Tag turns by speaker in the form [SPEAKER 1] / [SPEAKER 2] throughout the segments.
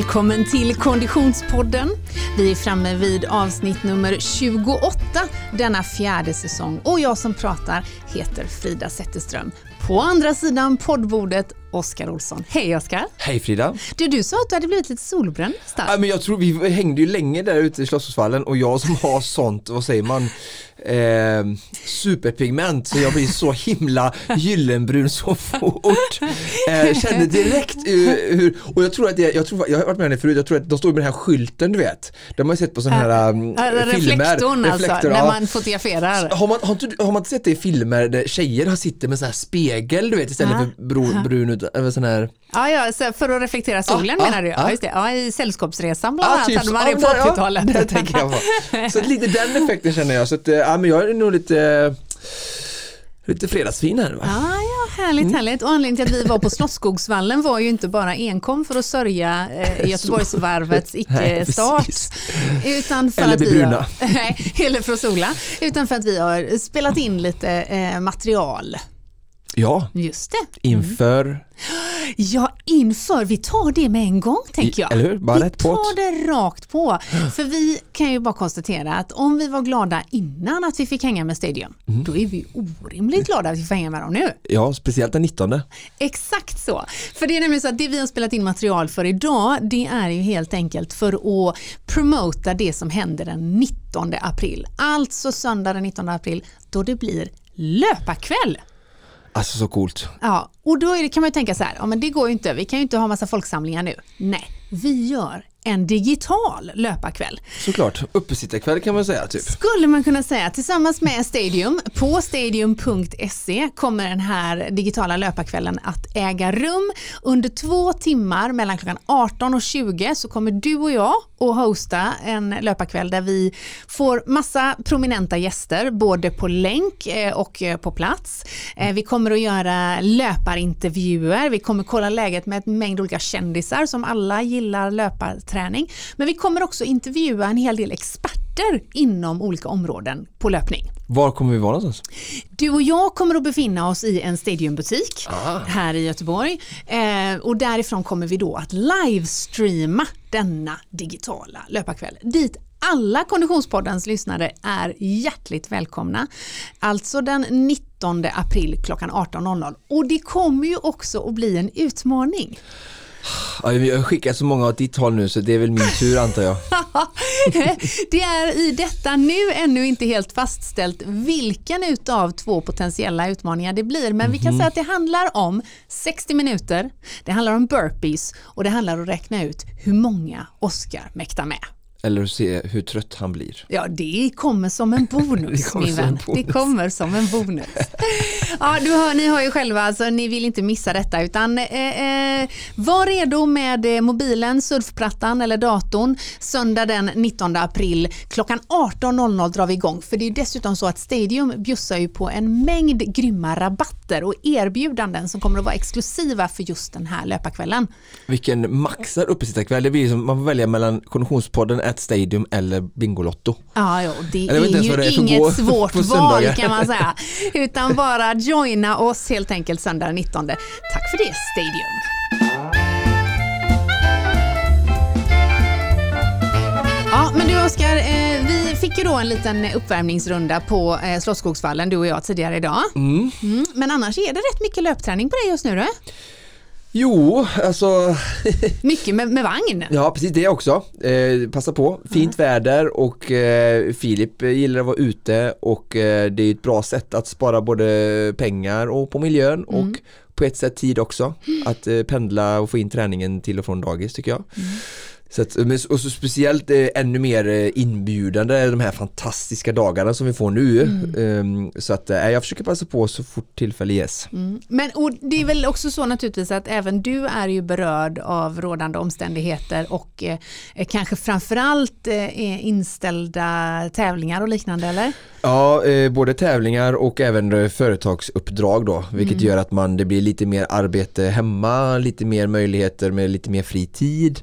[SPEAKER 1] Välkommen till Konditionspodden. Vi är framme vid avsnitt nummer 28 denna fjärde säsong och jag som pratar heter Frida Zetterström. På andra sidan poddbordet Oskar Olsson. Hej Oskar!
[SPEAKER 2] Hej Frida!
[SPEAKER 1] Du, du sa att du hade blivit lite solbränd
[SPEAKER 2] ja, men Jag tror vi hängde ju länge där ute i Slottsvallen och jag som har sånt, vad säger man, eh, superpigment så jag blir så himla gyllenbrun så fort. Eh, kände direkt hur, och jag tror att det, jag, tror, jag har varit med om det förut, jag tror att de står med den här skylten du vet. De har sett på sådana här
[SPEAKER 1] äh,
[SPEAKER 2] filmer.
[SPEAKER 1] Reflektorn alltså, när man fotograferar.
[SPEAKER 2] Har man, har, inte, har man inte sett det i filmer där tjejer sitter med sån här spegel du vet istället ah. för brun, brun ut, sån här
[SPEAKER 1] Ja, ja för att reflektera solen ah, menar ah, du? Ja, just det. Ja, i Sällskapsresan bland annat typ, hade man det på 80-talet.
[SPEAKER 2] Ja, det tänker jag på. Så lite den effekten känner jag. Så att, ja, men jag är nog lite lite fredagsfin här va?
[SPEAKER 1] Ja, ja härligt, mm. härligt. Och anledningen till att vi var på Slottsskogsvallen var ju inte bara enkom för att sörja eh, Göteborgsvarvets icke-start. Utan för
[SPEAKER 2] eller
[SPEAKER 1] att
[SPEAKER 2] vi bruna.
[SPEAKER 1] Har, eller för att sola. Utan för att vi har spelat in lite eh, material.
[SPEAKER 2] Ja,
[SPEAKER 1] just det.
[SPEAKER 2] Inför
[SPEAKER 1] Ja, inför. Vi tar det med en gång tänker jag.
[SPEAKER 2] Eller hur? Bara
[SPEAKER 1] vi
[SPEAKER 2] rätt
[SPEAKER 1] tar det rakt på. För vi kan ju bara konstatera att om vi var glada innan att vi fick hänga med Stadium, mm. då är vi orimligt glada att vi får hänga med dem nu.
[SPEAKER 2] Ja, speciellt den 19.
[SPEAKER 1] Exakt så. För det är nämligen så att det vi har spelat in material för idag, det är ju helt enkelt för att promota det som händer den 19 april. Alltså söndag den 19 april, då det blir löparkväll.
[SPEAKER 2] Alltså så coolt.
[SPEAKER 1] Ja, och då det, kan man ju tänka så här, ja, men det går ju inte, vi kan ju inte ha massa folksamlingar nu. Nej, vi gör en digital löparkväll.
[SPEAKER 2] Såklart, uppesittarkväll kan man säga typ.
[SPEAKER 1] Skulle man kunna säga. Tillsammans med Stadium, på stadium.se kommer den här digitala löparkvällen att äga rum. Under två timmar mellan klockan 18 och 20 så kommer du och jag att hosta en löparkväll där vi får massa prominenta gäster både på länk eh, och eh, på plats. Eh, vi kommer att göra löparintervjuer, vi kommer kolla läget med en mängd olika kändisar som alla gillar löpar löpträning. Men vi kommer också intervjua en hel del experter inom olika områden på löpning.
[SPEAKER 2] Var kommer vi vara någonstans?
[SPEAKER 1] Du och jag kommer att befinna oss i en Stadiumbutik ah. här i Göteborg eh, och därifrån kommer vi då att livestreama denna digitala löparkväll dit alla Konditionspoddens lyssnare är hjärtligt välkomna. Alltså den 19 april klockan 18.00 och det kommer ju också att bli en utmaning.
[SPEAKER 2] Ja, jag har skickat så många åt ditt håll nu så det är väl min tur antar jag.
[SPEAKER 1] det är i detta nu ännu inte helt fastställt vilken utav två potentiella utmaningar det blir. Men vi kan mhm. säga att det handlar om 60 minuter, det handlar om burpees och det handlar om att räkna ut hur många Oscar mäktar med.
[SPEAKER 2] Eller se hur trött han blir.
[SPEAKER 1] Ja, det kommer som en bonus min vän. Det kommer som en bonus. ja, du hör, ni har ju själva, alltså, ni vill inte missa detta utan eh, eh, var redo med eh, mobilen, surfplattan eller datorn. Söndag den 19 april klockan 18.00 drar vi igång. För det är dessutom så att Stadium bjussar ju på en mängd grymma rabatter och erbjudanden som kommer att vara exklusiva för just den här löparkvällen.
[SPEAKER 2] Vilken maxad uppesittarkväll. Det blir som man får välja mellan Konditionspodden ett Stadium eller Bingolotto.
[SPEAKER 1] Ja, ja det är ju det är inget svårt val kan man säga. Utan bara joina oss helt enkelt söndag 19. Tack för det Stadium. Ja, men du Oskar, eh, vi fick ju då en liten uppvärmningsrunda på eh, Slottsskogsvallen, du och jag tidigare idag. Mm. Mm, men annars är det rätt mycket löpträning på dig just nu du?
[SPEAKER 2] Jo, alltså...
[SPEAKER 1] Mycket med, med, vagn.
[SPEAKER 2] Ja, precis det också. Eh, passa på, fint mm. väder och eh, Filip gillar att vara ute och eh, det är ett bra sätt att spara både pengar och på miljön mm. och på ett sätt tid också. Att eh, pendla och få in träningen till och från dagis tycker jag. Mm. Så att, och så speciellt eh, ännu mer eh, inbjudande de här fantastiska dagarna som vi får nu. Mm. Um, så att eh, jag försöker passa på så fort tillfälle ges.
[SPEAKER 1] Mm. Men och det är väl också så naturligtvis att även du är ju berörd av rådande omständigheter och eh, kanske framförallt eh, inställda tävlingar och liknande eller?
[SPEAKER 2] Ja, eh, både tävlingar och även företagsuppdrag då, vilket mm. gör att man, det blir lite mer arbete hemma, lite mer möjligheter med lite mer fritid,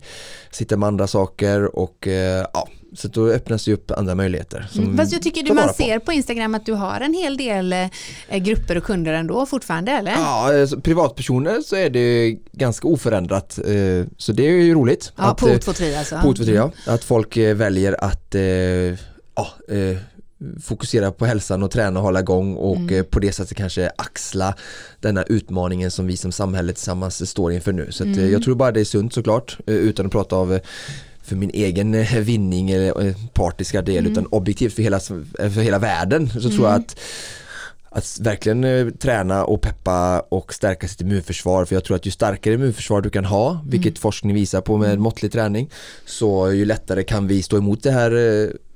[SPEAKER 2] sitta med andra saker och eh, ja, så då öppnas det upp andra möjligheter.
[SPEAKER 1] Mm. Fast jag tycker du man
[SPEAKER 2] vara på.
[SPEAKER 1] ser på Instagram att du har en hel del eh, grupper och kunder ändå fortfarande eller?
[SPEAKER 2] Ja, eh, så privatpersoner så är det ganska oförändrat. eh, Så det är ju roligt.
[SPEAKER 1] Ja,
[SPEAKER 2] att,
[SPEAKER 1] på
[SPEAKER 2] eh,
[SPEAKER 1] O23 alltså.
[SPEAKER 2] På O23, ja. Att folk väljer att ja, fokusera på hälsan och träna och hålla igång och
[SPEAKER 1] Mm.
[SPEAKER 2] eh, på det sättet kanske axla denna utmaningen som vi som samhälle tillsammans står inför nu. Så eh,
[SPEAKER 1] Mm.
[SPEAKER 2] jag tror bara det är sunt såklart eh, utan att prata av för min egen vinning eller partiska del
[SPEAKER 1] Mm.
[SPEAKER 2] utan objektivt för hela, för hela världen så tror jag att att verkligen träna och peppa och stärka sitt immunförsvar för jag tror att ju starkare immunförsvar du kan ha, vilket forskning visar på med måttlig träning, så ju lättare kan vi stå emot det här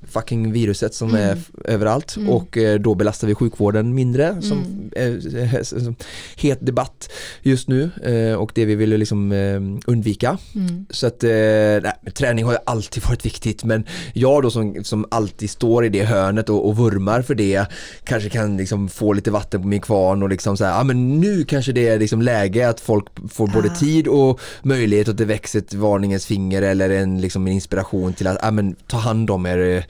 [SPEAKER 2] fucking viruset som är f- överallt och eh, då belastar vi sjukvården mindre som är eh, som het debatt just nu eh, och det vi vill liksom eh, undvika.
[SPEAKER 1] Mm.
[SPEAKER 2] Så att eh, nej, träning har ju alltid varit viktigt men jag då som, som alltid står i det hörnet och, och vurmar för det kanske kan liksom få lite vatten på min kvarn och liksom säga, ja ah, men nu kanske det är liksom läge att folk får både
[SPEAKER 1] Ah.
[SPEAKER 2] tid och möjlighet att det växer ett varningens finger eller en, liksom en inspiration till att, ah, men ta hand om er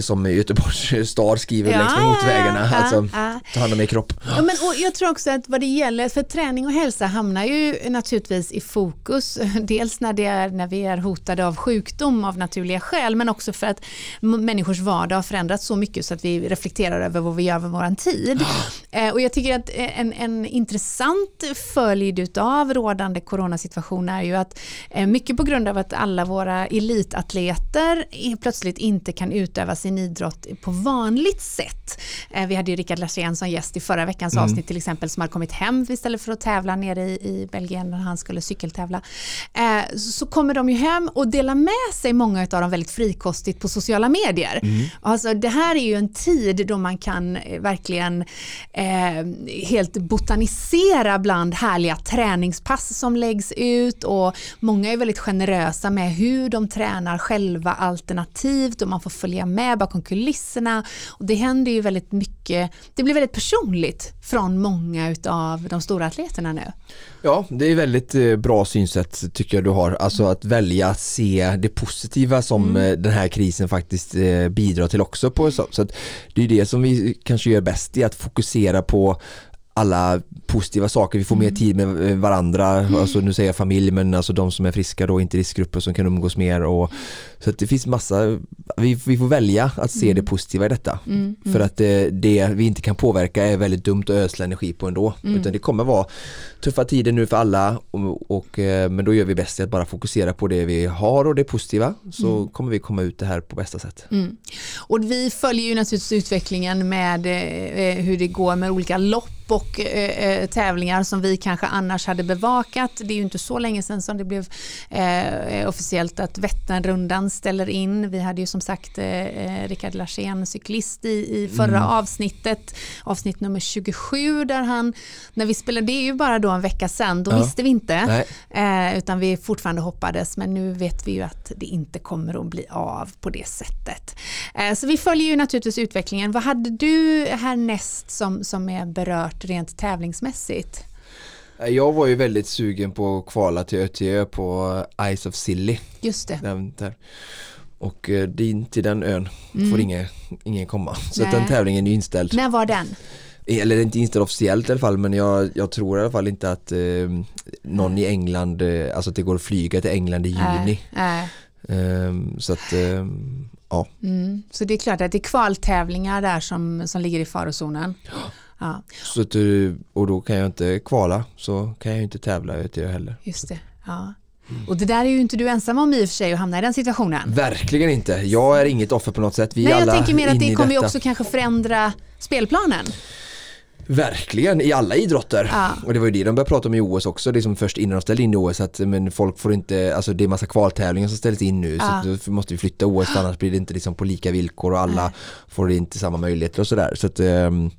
[SPEAKER 2] som Göteborgs stad skriver
[SPEAKER 1] Ja,
[SPEAKER 2] längs med motorvägarna,
[SPEAKER 1] ja,
[SPEAKER 2] alltså
[SPEAKER 1] ja.
[SPEAKER 2] ta hand om er kropp.
[SPEAKER 1] Ja, men, och jag tror också att vad det gäller, för träning och hälsa hamnar ju naturligtvis i fokus. Dels när, det är, när vi är hotade av sjukdom av naturliga skäl, men också för att människors vardag har förändrats så mycket så att vi reflekterar över vad vi gör med vår tid. Eh, och jag tycker att eh, en, en intressant följd av rådande coronasituation är ju att eh, mycket på grund av att alla våra elitatleter plötsligt inte kan utöva sin idrott på vanligt sätt. Eh, Vi hade ju Rickard Larsén som gäst i förra veckans avsnitt till exempel som hade kommit hem istället för att tävla nere i, i Belgien när han skulle cykeltävla. Eh, Så så kommer de ju hem och delar med sig många av dem väldigt frikostigt på sociala medier. Alltså det här är ju en tid då man kan eh, verkligen eh, helt botanisera bland härliga träningspass som läggs ut och många är väldigt generösa med hur de tränar själva alternativt och man får följa med bakom kulisserna. Och det händer ju väldigt mycket, det blir väldigt personligt från många utav de stora atleterna nu.
[SPEAKER 2] Ja, det är väldigt eh, bra synsätt tycker jag du har. Alltså att välja att se det positiva som eh, den här krisen faktiskt eh, bidrar till också. På, så så det är det som vi kanske gör bäst i att fokusera på alla positiva saker, vi får mer tid med varandra, alltså nu säger jag familj men alltså de som är friska då, inte riskgrupper som kan umgås mer och så det finns massa, vi, vi får välja att se det positiva i detta. För att eh, det vi inte kan påverka är väldigt dumt att ödsla energi på ändå. Utan det kommer vara tuffa tider nu för alla och, och, eh, men då gör vi bäst i att bara fokusera på det vi har och det positiva. Så kommer vi komma ut det här på bästa sätt.
[SPEAKER 1] Mm. Och vi följer ju naturligtvis utvecklingen med eh, hur det går med olika lopp och eh, eh, tävlingar som vi kanske annars hade bevakat. Det är ju inte så länge sedan som det blev eh, officiellt att Vätternrundan ställer in. Vi hade ju som sagt eh, eh, Rickard Larsén, cyklist i, i förra avsnittet, avsnitt nummer 27 där han, när vi spelade, det är ju bara då en vecka sedan, då
[SPEAKER 2] Ja.
[SPEAKER 1] visste vi inte. Eh, utan vi fortfarande hoppades men nu vet vi ju att det inte kommer att bli av på det sättet. Eh, så vi följer ju naturligtvis utvecklingen. Vad hade du härnäst som, som är berört rent tävlingsmässigt?
[SPEAKER 2] Jag var ju väldigt sugen på att kvala till ÖTÖ på Ice of Silly.
[SPEAKER 1] Just det.
[SPEAKER 2] Den där. Och eh, din, till den ön får ingen, ingen komma. Så
[SPEAKER 1] Mm. Nej.
[SPEAKER 2] den tävlingen är inställd.
[SPEAKER 1] När var den?
[SPEAKER 2] Eller inte inställd officiellt i alla fall men jag, jag tror i alla fall inte att eh, någon i England, eh, alltså att det går att flyga till England i juni.
[SPEAKER 1] Äh, äh.
[SPEAKER 2] Ehm, så att ehm, ja,
[SPEAKER 1] Mm. Så det är klart att det är kvaltävlingar där som, som ligger i farozonen. Ja,
[SPEAKER 2] så att, eh, och då kan jag inte kvala så kan jag inte tävla i ÖTÖ heller.
[SPEAKER 1] just det. Ja. Och det där är ju inte du ensam om i och för sig att hamna i den situationen.
[SPEAKER 2] Verkligen inte, jag är inget offer på något sätt. Vi
[SPEAKER 1] Nej, jag tänker mer att det kommer ju också kanske förändra spelplanen.
[SPEAKER 2] Verkligen, i alla idrotter.
[SPEAKER 1] Ja.
[SPEAKER 2] Och det var ju det de började prata om i OS också, det som först innan de ställde in i OS att men folk får inte, alltså det är massa kvaltävlingar som ställs in nu
[SPEAKER 1] Ja.
[SPEAKER 2] så då måste vi flytta OS annars blir det inte liksom på lika villkor och alla får inte samma möjligheter och sådär. Så att, ehm,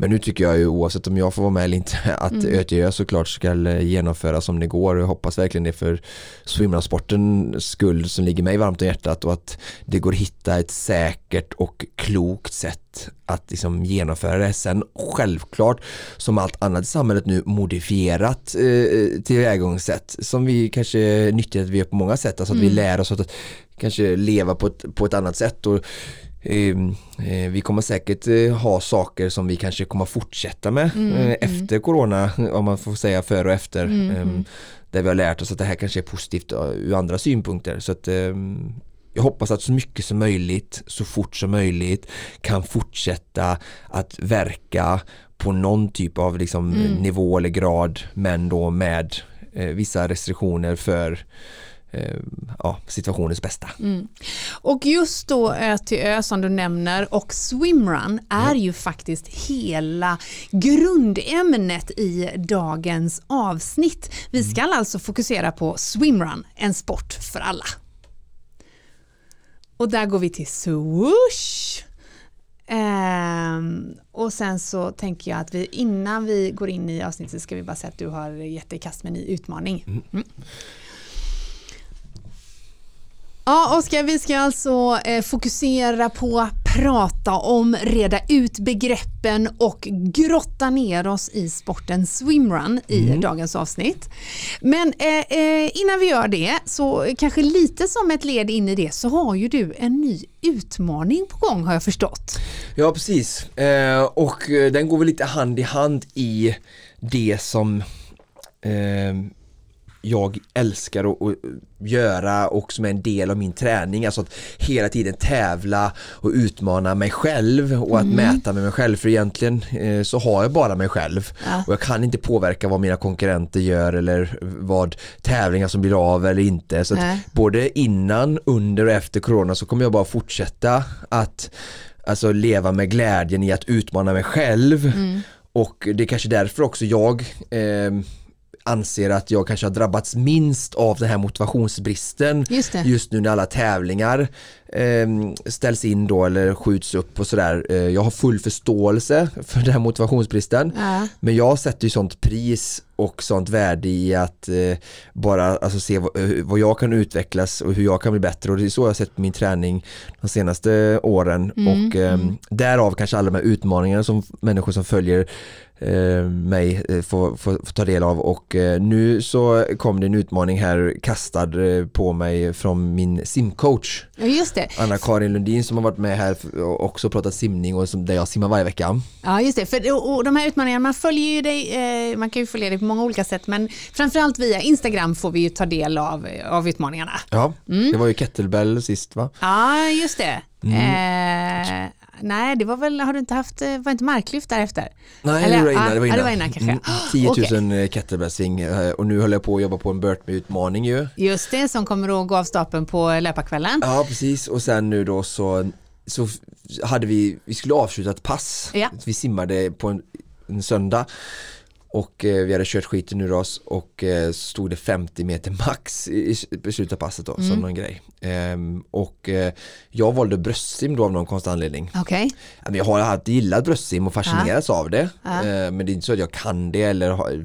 [SPEAKER 2] Men nu tycker jag ju oavsett om jag får vara med eller inte att mm. ÖTÖ såklart ska genomföras som det går och jag hoppas verkligen det för swimrunsportens skull som ligger mig varmt om hjärtat och att det går att hitta ett säkert och klokt sätt att liksom genomföra det. Sen självklart som allt annat i samhället nu modifierat eh, tillvägagångssätt som vi kanske nyttjar att vi gör på många sätt, alltså att mm. vi lär oss att kanske leva på ett, på ett annat sätt och eh, vi kommer säkert eh, ha saker som vi kanske kommer fortsätta med mm, eh, mm. efter mm. corona om man får säga före och efter. Mm, ehm, mm, där vi har lärt oss att det här kanske är positivt ur andra synpunkter. Så att, ehm, jag hoppas att så mycket som möjligt, så fort som möjligt kan fortsätta att verka på någon typ av liksom nivå eller grad men då med vissa restriktioner för Eh, ja, situationens bästa. Mm.
[SPEAKER 1] Och just då Ö till Ö som du nämner och swimrun är mm. ju faktiskt hela grundämnet i dagens avsnitt. Vi ska mm. alltså fokusera på swimrun, en sport för alla. Och där går vi till swoosh. Um, och sen så tänker jag att vi innan vi går in i avsnittet ska vi bara säga att du har gett dig kast med en ny utmaning. Mm. Ja, Oskar, vi ska alltså eh, fokusera på att prata om, reda ut begreppen och grotta ner oss i sporten swimrun i mm. dagens avsnitt. Men eh, eh, innan vi gör det, så kanske lite som ett led in i det, så har ju du en ny utmaning på gång har jag förstått.
[SPEAKER 2] Ja, precis. Eh, och eh, den går väl lite hand i hand i det som eh, jag älskar att, att, göra och som är en del av min träning. Alltså att hela tiden tävla och utmana mig själv och att mm. mäta med mig själv. För egentligen eh, så har jag bara mig själv. Ja. Och jag kan inte påverka vad mina konkurrenter gör eller vad tävlingar som blir av eller inte. Så både innan, under och efter corona så kommer jag bara fortsätta att alltså, leva med glädjen i att utmana mig själv. Mm. Och det är kanske därför också jag eh, anser att jag kanske har drabbats minst av den här motivationsbristen just, just nu när alla tävlingar eh, ställs in då eller skjuts upp och sådär. Eh, jag har full förståelse för den här motivationsbristen ja. men jag sätter ju sånt pris och sånt värde i att eh, bara alltså, se vad, eh, vad, jag kan utvecklas och hur jag kan bli bättre och det är så jag har sett på min träning de senaste åren mm. och eh, mm. därav kanske alla de här utmaningarna som människor som följer mig eh, får, får, får, ta del av och eh, nu så kom det en utmaning här kastad på mig från min simcoach.
[SPEAKER 1] Ja, just det.
[SPEAKER 2] Anna-Karin Lundin som har varit med här och också pratat simning och som, där jag simmar varje vecka.
[SPEAKER 1] Ja just det, för och, och de här utmaningarna, man följer ju dig, eh, man kan ju följa dig på många olika sätt men framförallt via Instagram får vi ju ta del av, av utmaningarna.
[SPEAKER 2] Ja, mm. det var ju kettlebell sist va?
[SPEAKER 1] Ja just det. Mm. Eh, Nej, det var väl, har du inte haft, eh, var inte marklyft därefter?
[SPEAKER 2] Nej, Eller, det var innan. Det var innan,
[SPEAKER 1] det var innan kanske. Mm,
[SPEAKER 2] 10 000 okay. kettlebellsving eh, och nu håller jag på att jobba på en Burtme-utmaning ju.
[SPEAKER 1] Just det, som kommer att gå av stapeln på löparkvällen.
[SPEAKER 2] Ja, precis och sen nu då så, så hade vi, vi skulle avsluta ett pass. Ja. Vi simmade på en, en söndag och eh, vi hade kört skiten ur oss och eh, stod det 50 meter max i, i slutet av passet då, mm. som någon grej. Ehm, och eh, jag valde bröstsim då av någon konstig anledning.
[SPEAKER 1] Okay.
[SPEAKER 2] Jag har alltid gillat bröstsim och fascinerats ja. av det. Ja. Ehm, men det är inte så att jag kan det eller har,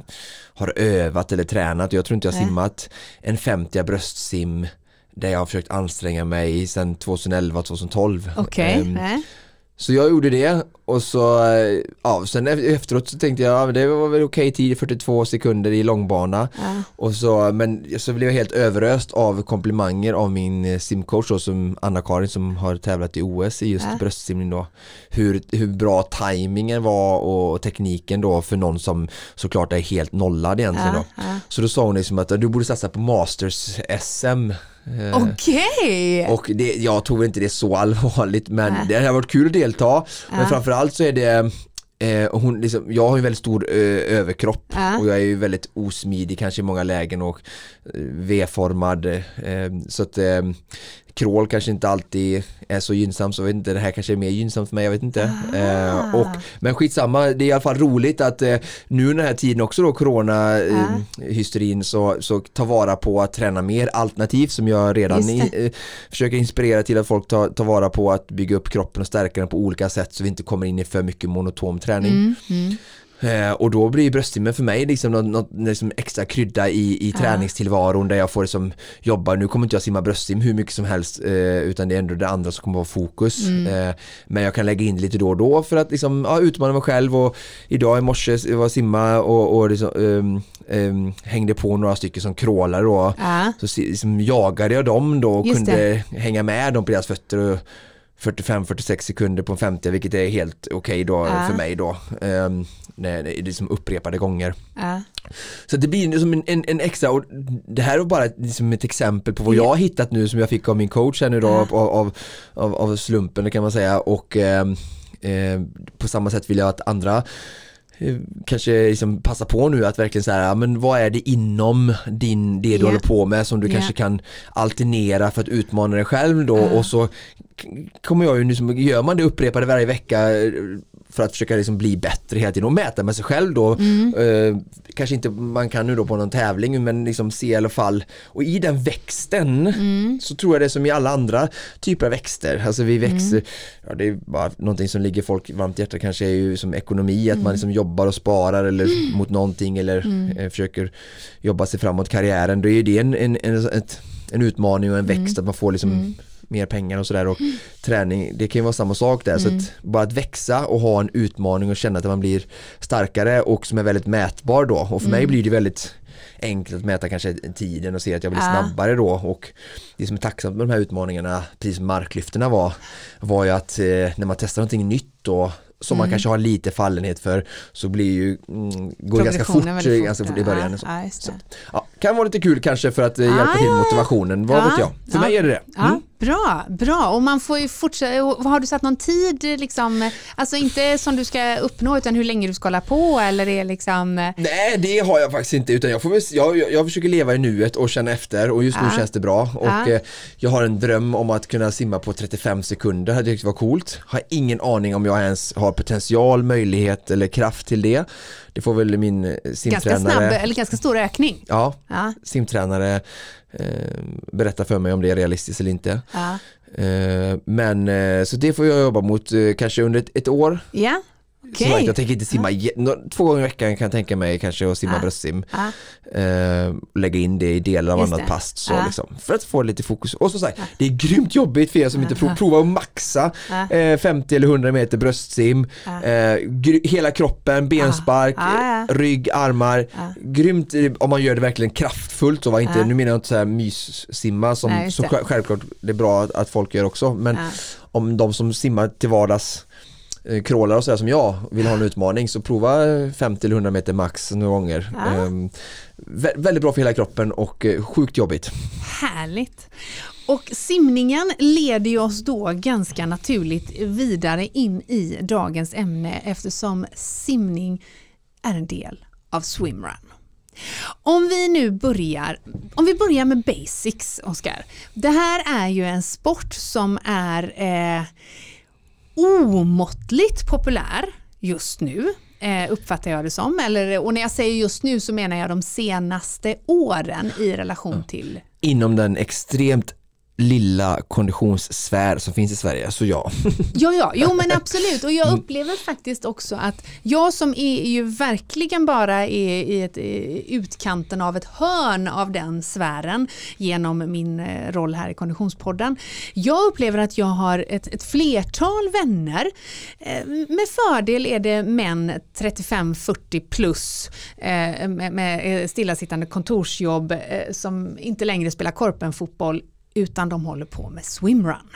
[SPEAKER 2] har övat eller tränat. Jag tror inte jag har simmat en 50 bröstsim där jag har försökt anstränga mig sedan 2011-2012.
[SPEAKER 1] Okej. Okay. Ehm,
[SPEAKER 2] så jag gjorde det och så, ja, sen efteråt så tänkte jag, ja, det var väl okej tid, 42 sekunder i långbana. Ja. Och så, men så blev jag helt överöst av komplimanger av min eh, simcoach då, som Anna-Karin som har tävlat i OS i just ja. bröstsimning då. Hur, hur bra tajmingen var och tekniken då för någon som såklart är helt nollad egentligen ja. då. Så då sa hon liksom att du borde satsa på Masters SM
[SPEAKER 1] Eh, Okej! Okay.
[SPEAKER 2] Och det, jag tror inte det så allvarligt men det har varit kul att delta. Men framförallt så är det Eh, och hon liksom, jag har ju väldigt stor ö, överkropp ja. och jag är ju väldigt osmidig kanske i många lägen och eh, V-formad eh, så att crawl kanske inte alltid är så gynnsamt så jag vet inte, det här kanske är mer gynnsamt för mig, jag vet inte.
[SPEAKER 1] Ah.
[SPEAKER 2] Eh, och, men skitsamma, det är i alla fall roligt att eh, nu den här tiden också då corona eh,
[SPEAKER 1] Ah.
[SPEAKER 2] så, så ta vara på att träna mer alternativ som jag redan i, eh, försöker inspirera till att folk tar, tar vara på att bygga upp kroppen och stärka den på olika sätt så vi inte kommer in i för mycket monotom träning.
[SPEAKER 1] Mm, mm.
[SPEAKER 2] Eh, och då blir bröstsimmen för mig liksom något, något liksom extra krydda i, i
[SPEAKER 1] Ja.
[SPEAKER 2] träningstillvaron där jag får liksom jobba, nu kommer inte jag simma bröstsim hur mycket som helst eh, utan det är ändå det andra som kommer vara fokus.
[SPEAKER 1] Mm.
[SPEAKER 2] Eh, men jag kan lägga in lite då och då för att liksom, ja, utmana mig själv och idag i morse jag var simma och, och liksom, ehm, ehm, hängde på några stycken som crawlade då.
[SPEAKER 1] Ja.
[SPEAKER 2] Så liksom jagade jag dem då och
[SPEAKER 1] Just
[SPEAKER 2] kunde hänga med dem på deras fötter och 45-46 sekunder på en 50 vilket är helt okej då
[SPEAKER 1] Ja.
[SPEAKER 2] för mig då. Um, det det är liksom upprepade gånger.
[SPEAKER 1] Ja.
[SPEAKER 2] Så det blir som en, en, en extra, och det här är bara ett, liksom ett exempel på vad jag har hittat nu som jag fick av min coach här nu då
[SPEAKER 1] Ja.
[SPEAKER 2] av, av, av, slumpen kan man säga och ehm, eh, på samma sätt vill jag att andra eh, kanske liksom passa på nu att verkligen säga, ja, men vad är det inom din, det du
[SPEAKER 1] Ja.
[SPEAKER 2] håller på med som du
[SPEAKER 1] Ja.
[SPEAKER 2] kanske kan alternera för att utmana dig själv då
[SPEAKER 1] Ja.
[SPEAKER 2] och så kommer jag ju nu, som- gör man det upprepade varje vecka eh, för att försöka liksom bli bättre hela tiden och mäta med sig själv då
[SPEAKER 1] Mm.
[SPEAKER 2] eh, kanske inte man kan nu då på någon tävling men liksom se i alla fall och i den växten
[SPEAKER 1] Mm.
[SPEAKER 2] så tror jag det är som i alla andra typer av växter, alltså vi växer,
[SPEAKER 1] Mm.
[SPEAKER 2] ja det är bara någonting som ligger folk varmt i hjärtat kanske är ju som ekonomi, att
[SPEAKER 1] Mm.
[SPEAKER 2] man liksom jobbar och sparar eller mot någonting eller eh, försöker jobba sig framåt karriären, då är ju det en, en, en, ett, en utmaning och en
[SPEAKER 1] Mm.
[SPEAKER 2] växt att man får liksom mer pengar och sådär och träning, det kan ju vara samma sak där så
[SPEAKER 1] Mm.
[SPEAKER 2] att bara att växa och ha en utmaning och känna att man blir starkare och som är väldigt mätbar då och för mig
[SPEAKER 1] Mm.
[SPEAKER 2] blir det väldigt enkelt att mäta kanske tiden och se att jag blir
[SPEAKER 1] Ja.
[SPEAKER 2] snabbare då och det som är tacksamt med de här utmaningarna, precis som marklyfterna var, var ju att eh, när man testar någonting nytt då som man
[SPEAKER 1] Mm.
[SPEAKER 2] kanske har lite fallenhet för så blir ju, mm, går det ganska fort, eh, ganska fort i början. så.
[SPEAKER 1] Ja, just det.
[SPEAKER 2] Ja, kan vara lite kul kanske för att eh, hjälpa
[SPEAKER 1] Ah,
[SPEAKER 2] till
[SPEAKER 1] ja, ja.
[SPEAKER 2] motivationen, vad
[SPEAKER 1] Ja,
[SPEAKER 2] vet jag. För
[SPEAKER 1] ja.
[SPEAKER 2] mig är det det.
[SPEAKER 1] Ja,
[SPEAKER 2] Mm.
[SPEAKER 1] bra, bra. Och man får ju fortsätta, har du satt någon tid, liksom, alltså inte som du ska uppnå utan hur länge du ska hålla på eller är liksom,
[SPEAKER 2] Nej det har jag faktiskt inte utan jag, får jag, jag, försöker leva i nuet och känna efter och just nu
[SPEAKER 1] Ja.
[SPEAKER 2] känns det bra och
[SPEAKER 1] Ja.
[SPEAKER 2] eh, jag har en dröm om att kunna simma på 35 sekunder, hade jag tyckt var coolt. Har ingen aning om jag ens har potential, möjlighet eller kraft till det. Det får väl min eh,
[SPEAKER 1] ganska
[SPEAKER 2] simtränare
[SPEAKER 1] snabb eller ganska stor ökning.
[SPEAKER 2] Ja,
[SPEAKER 1] Ja,
[SPEAKER 2] simtränare eh, berätta för mig om det är realistiskt eller inte.
[SPEAKER 1] ja.
[SPEAKER 2] Eh, men eh, så det får jag jobba mot eh, kanske under ett, ett år.
[SPEAKER 1] ja.
[SPEAKER 2] Som
[SPEAKER 1] okej.
[SPEAKER 2] sagt, jag tänker inte simma, nå- två gånger i veckan kan jag tänka mig kanske att simma
[SPEAKER 1] Ja.
[SPEAKER 2] bröstsim.
[SPEAKER 1] Ja.
[SPEAKER 2] Eh, lägga in det i delar av
[SPEAKER 1] Just
[SPEAKER 2] annat pass så liksom, för att få lite fokus. Och så sagt, det är grymt jobbigt för er som inte prov, provar att maxa
[SPEAKER 1] Ja.
[SPEAKER 2] eh, 50 eller 100 meter bröstsim, gry- hela kroppen, benspark, rygg, armar. Grymt om man gör det verkligen kraftfullt. Och var inte, nu menar jag inte så här myssimma som,
[SPEAKER 1] Nej,
[SPEAKER 2] som sj- självklart det är bra att, att folk gör också. Men om de som simmar till vardags eh, crawlar och sådär som jag vill ha en utmaning så prova eh, 50 eller 100 meter max några gånger.
[SPEAKER 1] Ja.
[SPEAKER 2] Ehm, vä- väldigt bra för hela kroppen och eh, sjukt jobbigt.
[SPEAKER 1] Härligt. Och simningen leder ju oss då ganska naturligt vidare in i dagens ämne eftersom simning är en del av swimrun. Om vi nu börjar, om vi börjar med basics, Oskar. Det här är ju en sport som är eh, omåttligt populär just nu, eh, uppfattar jag det som. Eller, och när jag säger just nu så menar jag de senaste åren i relation till
[SPEAKER 2] Inom den extremt lilla konditionssfär som finns i Sverige, så ja.
[SPEAKER 1] Ja, ja, jo men absolut. Och jag upplever faktiskt också att jag som är ju verkligen bara är i ett, utkanten av ett hörn av den sfären genom min eh, roll här i Konditionspodden. Jag upplever att jag har ett, ett flertal vänner. Eh, Med fördel är det män 35-40 plus eh, med, med stillasittande kontorsjobb som inte längre spelar korpenfotboll utan de håller på med swimrun.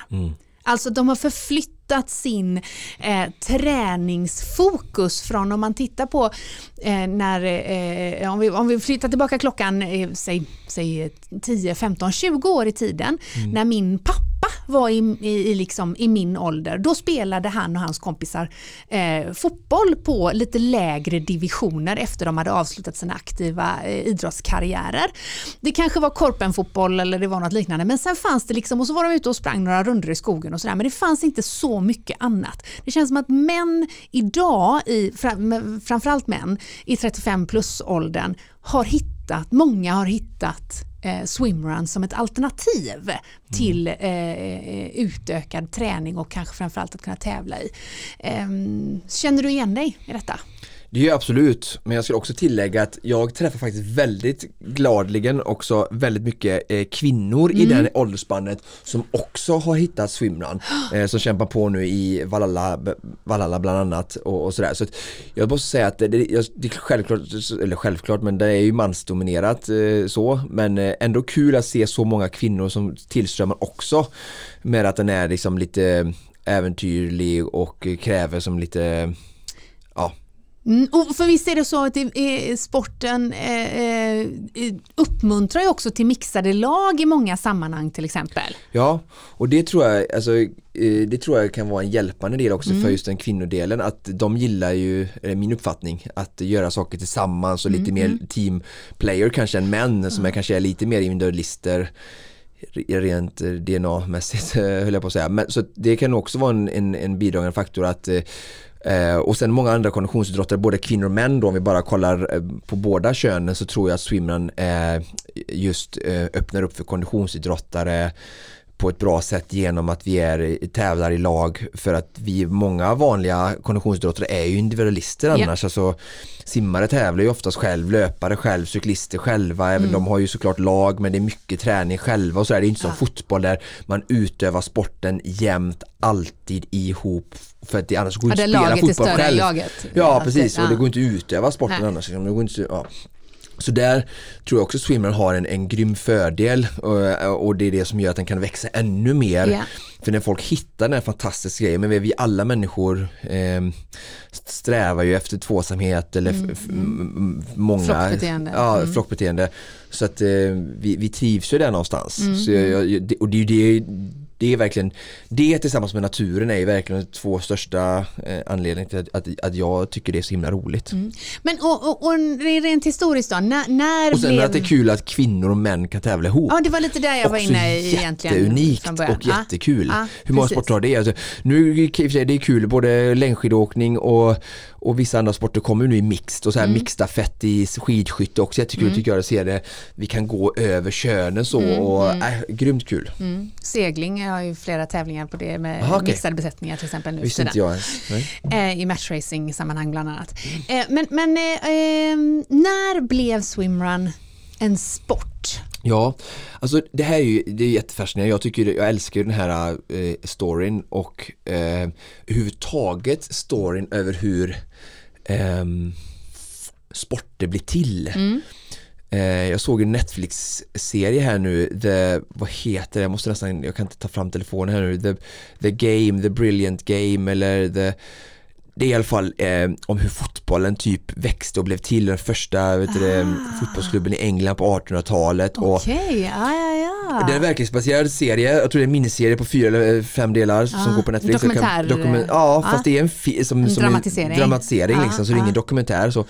[SPEAKER 1] Alltså de har förflyttat sin eh, träningsfokus från om man tittar på eh, när, eh, om, vi, om vi flyttar tillbaka klockan, eh, säg, säg 10, 15, 20 år i tiden, när min pappa var i, i, liksom, i min ålder, då spelade han och hans kompisar eh, fotboll på lite lägre divisioner efter de hade avslutat sina aktiva eh, idrottskarriärer. Det kanske var korpenfotboll eller det var något liknande men sen fanns det liksom, och så var de ute och sprang några runder i skogen och sådär men det fanns inte så mycket annat. Det känns som att män idag, i, framförallt män i 35 plus åldern har hittat, många har hittat eh, swimrun som ett alternativ mm. till eh, utökad träning och kanske framförallt att kunna tävla i. Eh, känner du igen dig i detta?
[SPEAKER 2] Det gör jag absolut, men jag skulle också tillägga att jag träffar faktiskt väldigt gladligen också väldigt mycket eh, kvinnor mm. i det åldersspannet som också har hittat swimrun eh, som kämpar på nu i Valhalla, Valhalla bland annat och, och sådär. Så jag måste säga att det, det, det, är självklart, eller självklart, men det är ju mansdominerat eh, så, men eh, ändå kul att se så många kvinnor som tillströmmar också med att den är liksom lite äventyrlig och kräver som lite
[SPEAKER 1] Mm, och för visst är det så att det, sporten eh, eh, uppmuntrar ju också till mixade lag i många sammanhang till exempel.
[SPEAKER 2] Ja, och det tror jag, alltså, eh, det tror jag kan vara en hjälpande del också mm. för just den kvinnodelen att de gillar ju, min uppfattning, att göra saker tillsammans och lite mm. mer mm. team player kanske än män som är kanske är lite mer individualister rent DNA-mässigt höll jag på att säga. Men, så det kan också vara en, en, en bidragande faktor att Eh, och sen många andra konditionsidrottare, både kvinnor och män då, om vi bara kollar eh, på båda könen så tror jag att swimrun eh, just eh, öppnar upp för konditionsidrottare på ett bra sätt genom att vi är tävlar i lag för att vi många vanliga konditionsidrottare är ju individualister annars yeah. alltså simmare tävlar ju oftast själv, löpare själv, cyklister själva, även mm. de har ju såklart lag men det är mycket träning själva och så är det inte som ja. fotboll där man utövar sporten jämt alltid ihop för att det annars går ja, inte att spela fotboll själv. Laget. Ja precis och det går inte att utöva sporten Nej. annars. Det går inte, ja. Så där tror jag också Swimrun har en, en grym fördel och, och, det är det som gör att den kan växa ännu mer. Yeah. För när folk hittar den här fantastiska grejen, men vi alla människor eh, strävar ju efter tvåsamhet eller mm, mm. många
[SPEAKER 1] flockbeteende.
[SPEAKER 2] Ja, mm. flockbeteende. Så att eh, vi, vi trivs ju där någonstans. Mm. Jag, jag, och det är ju det det är verkligen, det tillsammans med naturen är verkligen de två största eh, anledningarna till att, att, att, jag tycker det är så himla roligt. Mm.
[SPEAKER 1] Men och, och, och rent historiskt då, när, när
[SPEAKER 2] Och sen
[SPEAKER 1] blev...
[SPEAKER 2] att det är kul att kvinnor och män kan tävla ihop.
[SPEAKER 1] Ja, det var lite där jag var inne i egentligen.
[SPEAKER 2] Jätteunikt och jättekul. Ja, Hur många sporter har det? Alltså, nu är det kul, både längdskidåkning och, och vissa andra sporter kommer nu i mixed och så här mm. mixstafett i skidskytte också jättekul mm. tycker jag att se det. Vi kan gå över könen så mm. och mm. äh, grymt kul.
[SPEAKER 1] Mm. Segling jag har ju flera tävlingar på det med Aha, okay. mixade besättningar till exempel nu.
[SPEAKER 2] Visste inte jag
[SPEAKER 1] eh, I matchracing sammanhang bland annat. Mm. Eh, men men eh, ehm, när blev swimrun en sport?
[SPEAKER 2] Ja, alltså det här är ju det är jättefascinerande. Jag tycker jag älskar den här eh, storyn och eh, överhuvudtaget storyn över hur eh, sporter blir till. Mm. Eh, jag såg en Netflix-serie här nu, the, vad heter det, jag måste nästan, jag kan inte ta fram telefonen här nu, the, the Game, The Brilliant Game eller the det är i alla fall eh, om hur fotbollen typ växte och blev till den första vet du, ah. fotbollsklubben i England på 1800-talet.
[SPEAKER 1] Okej, okay. ja, ja, ja.
[SPEAKER 2] Det är en verklighetsbaserad serie, jag tror det är en miniserie på fyra eller fem delar ah. som går på Netflix.
[SPEAKER 1] Dokumentär?
[SPEAKER 2] Kan, dokument, ja, ah. fast det är en, som,
[SPEAKER 1] en
[SPEAKER 2] som
[SPEAKER 1] dramatisering,
[SPEAKER 2] en dramatisering liksom, så det är ingen dokumentär. Så.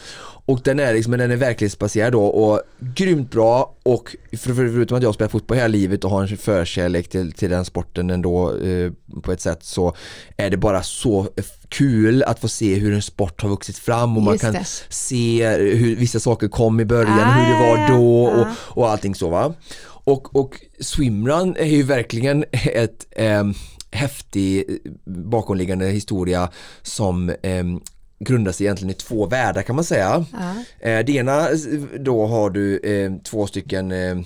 [SPEAKER 2] Och den är, liksom, den är verklighetsbaserad då och grymt bra och för, förutom att jag spelar fotboll hela livet och har en förkärlek till, till den sporten ändå eh, på ett sätt så är det bara så kul att få se hur en sport har vuxit fram och man kan se hur vissa saker kom i början, ah, hur det var då och, och allting så va. Och, och swimrun är ju verkligen ett eh, häftig bakomliggande historia som eh, grundas egentligen i två världar kan man säga. Ja. Eh, det ena då har du eh, två stycken eh,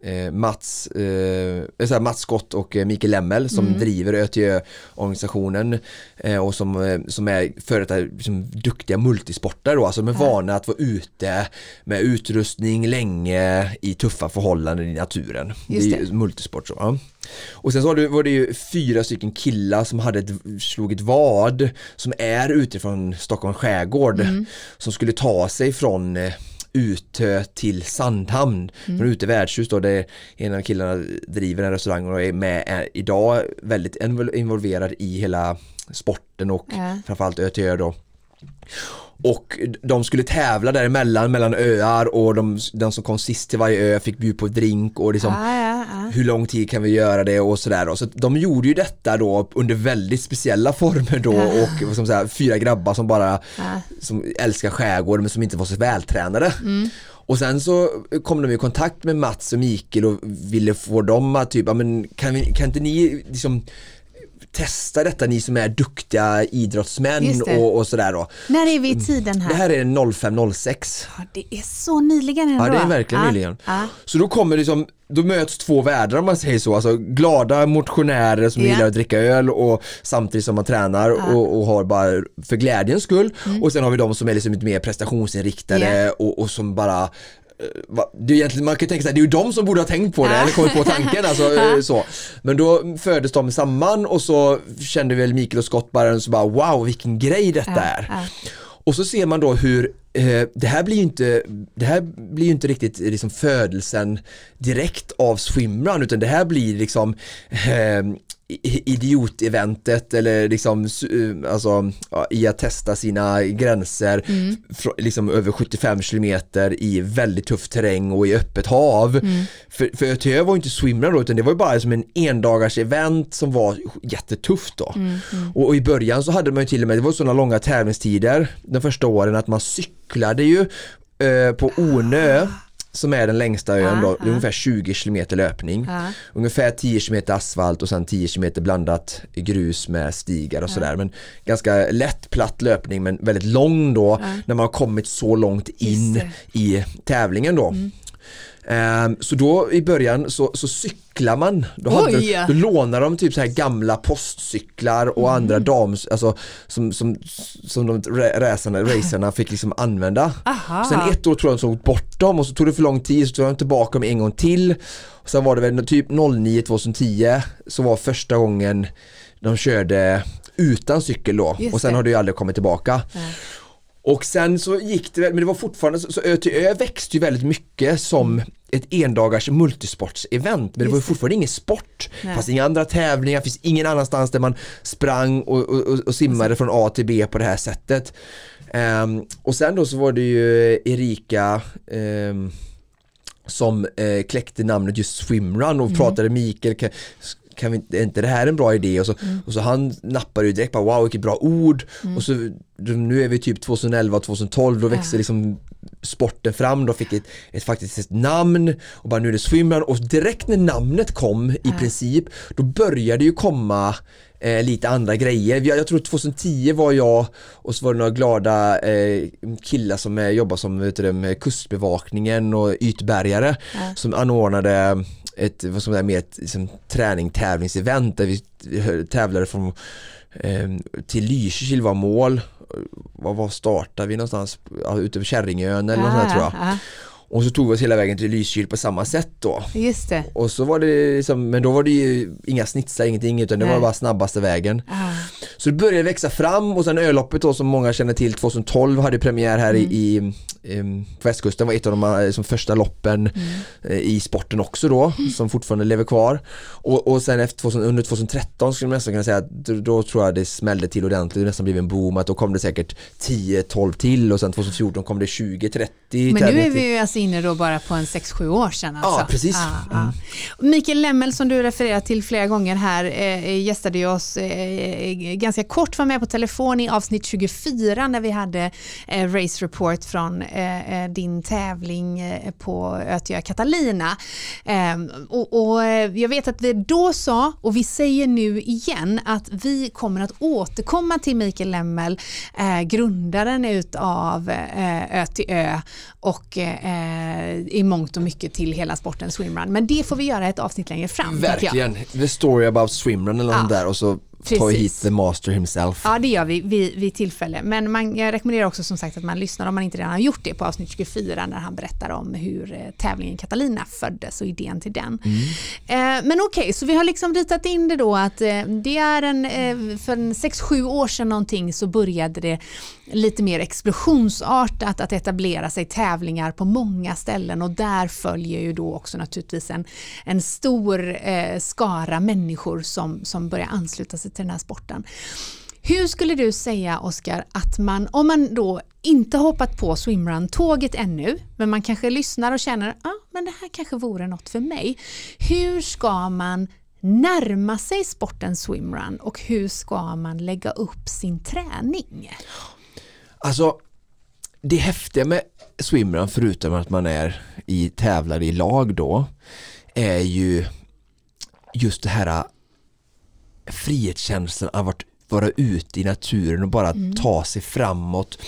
[SPEAKER 2] eh Mats, eh, Mats Scott och eh, Mikael Lemmel som mm. driver ÖTÖ-organisationen eh, och som, eh, som är företag, liksom, duktiga multisportare då, alltså de är ja. vana att vara ute med utrustning länge i tuffa förhållanden i naturen. Just det. det är multisport så. Ja. Och sen så var det ju fyra stycken killar som hade ett, slog ett vad som är utifrån Stockholms skärgård mm. som skulle ta sig från eh, Utö till Sandhamn. Mm. Från Utö värdshus då, det en av killarna driver en restaurang och är med är idag väldigt involverad i hela sporten och ja. framförallt Ö till Ö då. Och de skulle tävla däremellan mellan öar och de, de som kom sist till varje ö fick bjuda på drink och liksom ah, ja. Hur lång tid kan vi göra det och sådär Så de gjorde ju detta då under väldigt speciella former då och som säga, fyra grabbar som bara som älskar skärgården men som inte var så vältränade. Mm. Och sen så kom de i kontakt med Mats och Mikael och ville få dem att typ, men kan, vi, kan inte ni liksom testa detta ni som är duktiga idrottsmän och, och, sådär då.
[SPEAKER 1] När är vi i tiden här?
[SPEAKER 2] Det här är 05.06.
[SPEAKER 1] Ja, det är så nyligen ändå.
[SPEAKER 2] Ja det är verkligen ja. nyligen. Ja. Så då kommer liksom då möts två världar om man säger så, alltså glada motionärer som yeah. gillar att dricka öl och samtidigt som man tränar ja. och, och, har bara för glädjens skull mm. och sen har vi de som är liksom lite mer prestationsinriktade yeah. och, och som bara det är egentligen, man kan tänka sig det är ju de som borde ha tänkt på det eller kommit på tanken alltså, eh, så. Men då föddes de samman och så kände väl Mikael och Scott bara så bara wow vilken grej detta är. Och så ser man då hur eh, det här blir ju inte, det här blir inte riktigt liksom födelsen direkt av swimrun utan det här blir liksom eh, idioteventet eller liksom eh, alltså, i att testa sina gränser mm. liksom över 75 kilometer i väldigt tuff terräng och i öppet hav. Mm. För, för ÖTÖ var inte swimrun då utan det var ju bara som en endagars event som var jättetufft då. Mm. mm. Och, och, i början så hade man ju till och med, det var sådana långa tävlingstider de första åren att man cyklade ju eh, på Ornö som är den längsta ön då, det är ungefär 20 km löpning. Ungefär 10 km asfalt och sen 10 km blandat grus med stigar och sådär. Men ganska lätt platt löpning men väldigt lång då när man har kommit så långt in i tävlingen då. Mm. Um, så då i början så, så cyklar man, då, hade, då lånar de typ så här gamla postcyklar och mm. andra dams, alltså som, som, som de racerna, racerna fick liksom använda. Aha. Sen ett år tror jag de tog bort dem och så tog det för lång tid så tog de tillbaka dem en gång till. Och sen var det väl typ 09-2010 så var första gången de körde utan cykel då Just och sen det. har det ju aldrig kommit tillbaka. Ja. Och sen så gick det, men det var fortfarande, så, så Ö till Ö växte ju väldigt mycket som mm. Ett endagars multisportsevent men det var ju fortfarande ingen sport. Det fanns inga andra tävlingar, finns ingen annanstans där man sprang och, och, och simmade från A till B på det här sättet. Um, och sen då så var det ju Erika um, som eh, kläckte namnet just Swimrun och mm. pratade Mikael kan vi, är inte det här en bra idé? Och så, mm. och så han nappade ju direkt bara wow vilket bra ord mm. och så nu är vi typ 2011 2012 då växer liksom sporten fram, då fick ett, ett, faktiskt ett namn och bara nu är det swimrun och direkt när namnet kom i princip då började ju komma eh, lite andra grejer. Jag, jag tror 2010 var jag och så var det några glada eh, killar som eh, jobbar som vet du, med kustbevakningen och ytbärgare ja. som anordnade ett, vad som är mer ett liksom, träning tävlingsevent där vi tävlade från eh, till Lysekil var mål var, var startade vi någonstans? Ja, ute på Kärringön eller något sånt tror jag. Ah. Och så tog vi oss hela vägen till Lysekil på samma sätt då.
[SPEAKER 1] Just det.
[SPEAKER 2] Och så var det liksom, men då var det ju inga snitsar, ingenting utan det Nej. var bara snabbaste vägen. Ah. Så det började växa fram och sen ölloppet då som många känner till 2012 hade premiär här mm. i, i, på västkusten var ett av de liksom, första loppen mm. Eh, i sporten också då mm. som fortfarande lever kvar. Och, och sen efter 2000, under 2013 skulle man nästan kunna säga att då, då tror jag det smällde till ordentligt, det nästan blev en boom att då kom det säkert 10-12 till och sen 2014 kom det 20-30
[SPEAKER 1] Men nu är vi ju alltså inne då bara på en 6-7 år sedan alltså.
[SPEAKER 2] Ja precis. Ah,
[SPEAKER 1] mm. Mikael Lemmel som du refererar till flera gånger här eh, gästade ju oss eh, ganska kort var med på telefon i avsnitt 24 när vi hade eh, Race Report från eh, eh din tävling eh, på Ötjö Catalina. Ehm, och, och, eh, jag vet att vi då sa, och vi säger nu igen, att vi kommer att återkomma till Mikael Lemmel, grundaren utav eh, Ö till Ö och i mångt och mycket till hela sporten swimrun. Men det får vi göra ett avsnitt längre fram.
[SPEAKER 2] Verkligen, the story about swimrun eller ja. där och så
[SPEAKER 1] Precis.
[SPEAKER 2] hit the master himself.
[SPEAKER 1] Ja, det gör vi vid, vid tillfälle. Men man, jag rekommenderar också som sagt att man lyssnar om man inte redan har gjort det på avsnitt 24 när han berättar om hur eh, tävlingen Catalina föddes och idén till den. Eh, men okej, så vi har liksom ritat in det då att eh, det är en, eh, för en 6-7 år sedan någonting så började det lite mer explosionsartat att etablera sig tävlingar på många ställen och där följer ju då också naturligtvis en, en stor eh, skara människor som, som börjar ansluta sig till den här sporten. Hur skulle du säga Oskar att man, om man då inte hoppat på swimrun-tåget ännu, men man kanske lyssnar och känner att ah, men det här kanske vore något för mig. Hur ska man närma sig sporten swimrun och hur ska man lägga upp sin träning?
[SPEAKER 2] Alltså, det häftiga med swimrun förutom att man är i tävlar i lag då är ju just det här frihetskänslan av att vara ute i naturen och bara ta sig framåt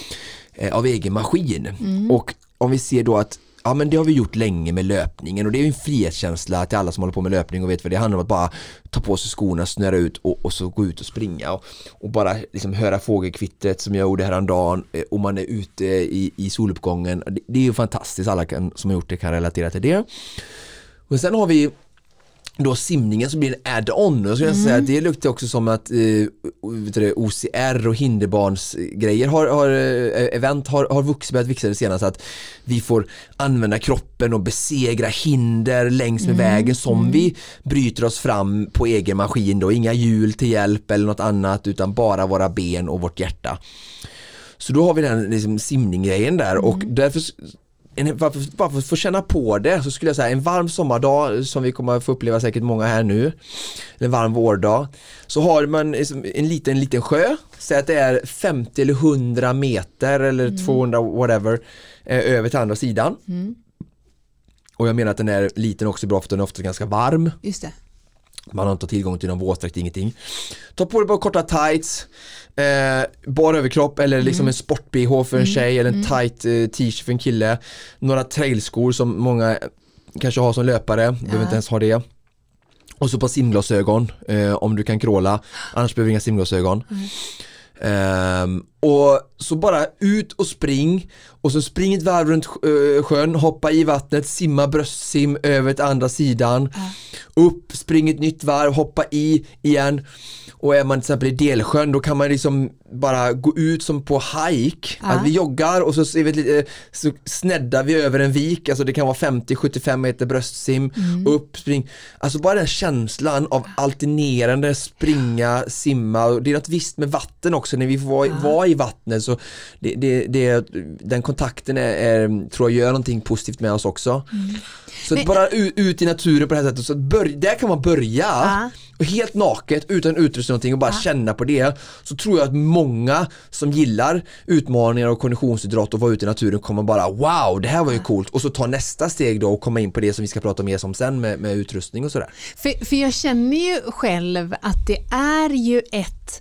[SPEAKER 2] eh, av egen maskin. Och om vi ser då att Ja men det har vi gjort länge med löpningen och det är ju en frihetskänsla till alla som håller på med löpning och vet vad det handlar om att bara ta på sig skorna, snöra ut och, och så gå ut och springa och, och bara liksom höra fågelkvittret som jag gjorde häromdagen eh, och man är ute i, i soluppgången. Det, det är ju fantastiskt, alla kan, som har gjort det kan relatera till det. Och sen har vi då simningen som blir en add-on. Och så jag säga att det luktar också som att eh, det, OCR och hinderbarnsgrejer har, har eh, event har, har vuxit, börjat växa det senaste. Att vi får använda kroppen och besegra hinder längs med vägen som vi bryter oss fram på egen maskin då, inga hjul till hjälp eller något annat utan bara våra ben och vårt hjärta. Så då har vi den liksom, simninggrejen där. Och därför en, bara, för, bara för att få känna på det så skulle jag säga en varm sommardag som vi kommer att få uppleva säkert många här nu en varm vårdag så har man liksom en liten liten sjö. Säg att det är 50 eller 100 meter eller 200 whatever eh, över till andra sidan. Och jag menar att den är liten också bra för den är ofta ganska varm.
[SPEAKER 1] Just det.
[SPEAKER 2] Man har inte tillgång till någon våtdräkt, ingenting. Ta på dig bara korta tights, eh, bara överkropp eller liksom en sport-bh för en tjej eller en tight eh, t-shirt för en kille. Några trailskor som många kanske har som löpare, behöver inte ens ha det. Och så på simglasögon eh, om du kan kråla, annars behöver du inga simglasögon. Ehm, och så bara ut och spring och så spring ett varv runt eh, sjön, hoppa i vattnet, simma bröstsim över till andra sidan. Upp, spring ett nytt varv, hoppa i igen. Och är man till exempel i Delsjön då kan man liksom bara gå ut som på hike. Att vi joggar och så, vi lite, så sneddar vi över en vik, alltså det kan vara 50-75 meter bröstsim, upp, spring. Alltså bara den känslan av alternerande springa, simma. Det är något visst med vatten också när vi får vara, vara i vattnet så det, det, det, den kontakten är, är, tror jag gör någonting positivt med oss också. Så att
[SPEAKER 1] Men-
[SPEAKER 2] bara ut, ut i naturen på det här sättet, så att bör, där kan man börja
[SPEAKER 1] Ja.
[SPEAKER 2] och helt naket utan utrustning någonting och bara känna på det så tror jag att många som gillar utmaningar och konditionsidrott och vara ute i naturen kommer bara wow det här var ju coolt och så ta nästa steg då och komma in på det som vi ska prata mer om sen med, med utrustning och sådär.
[SPEAKER 1] För, för jag känner ju själv att det är ju ett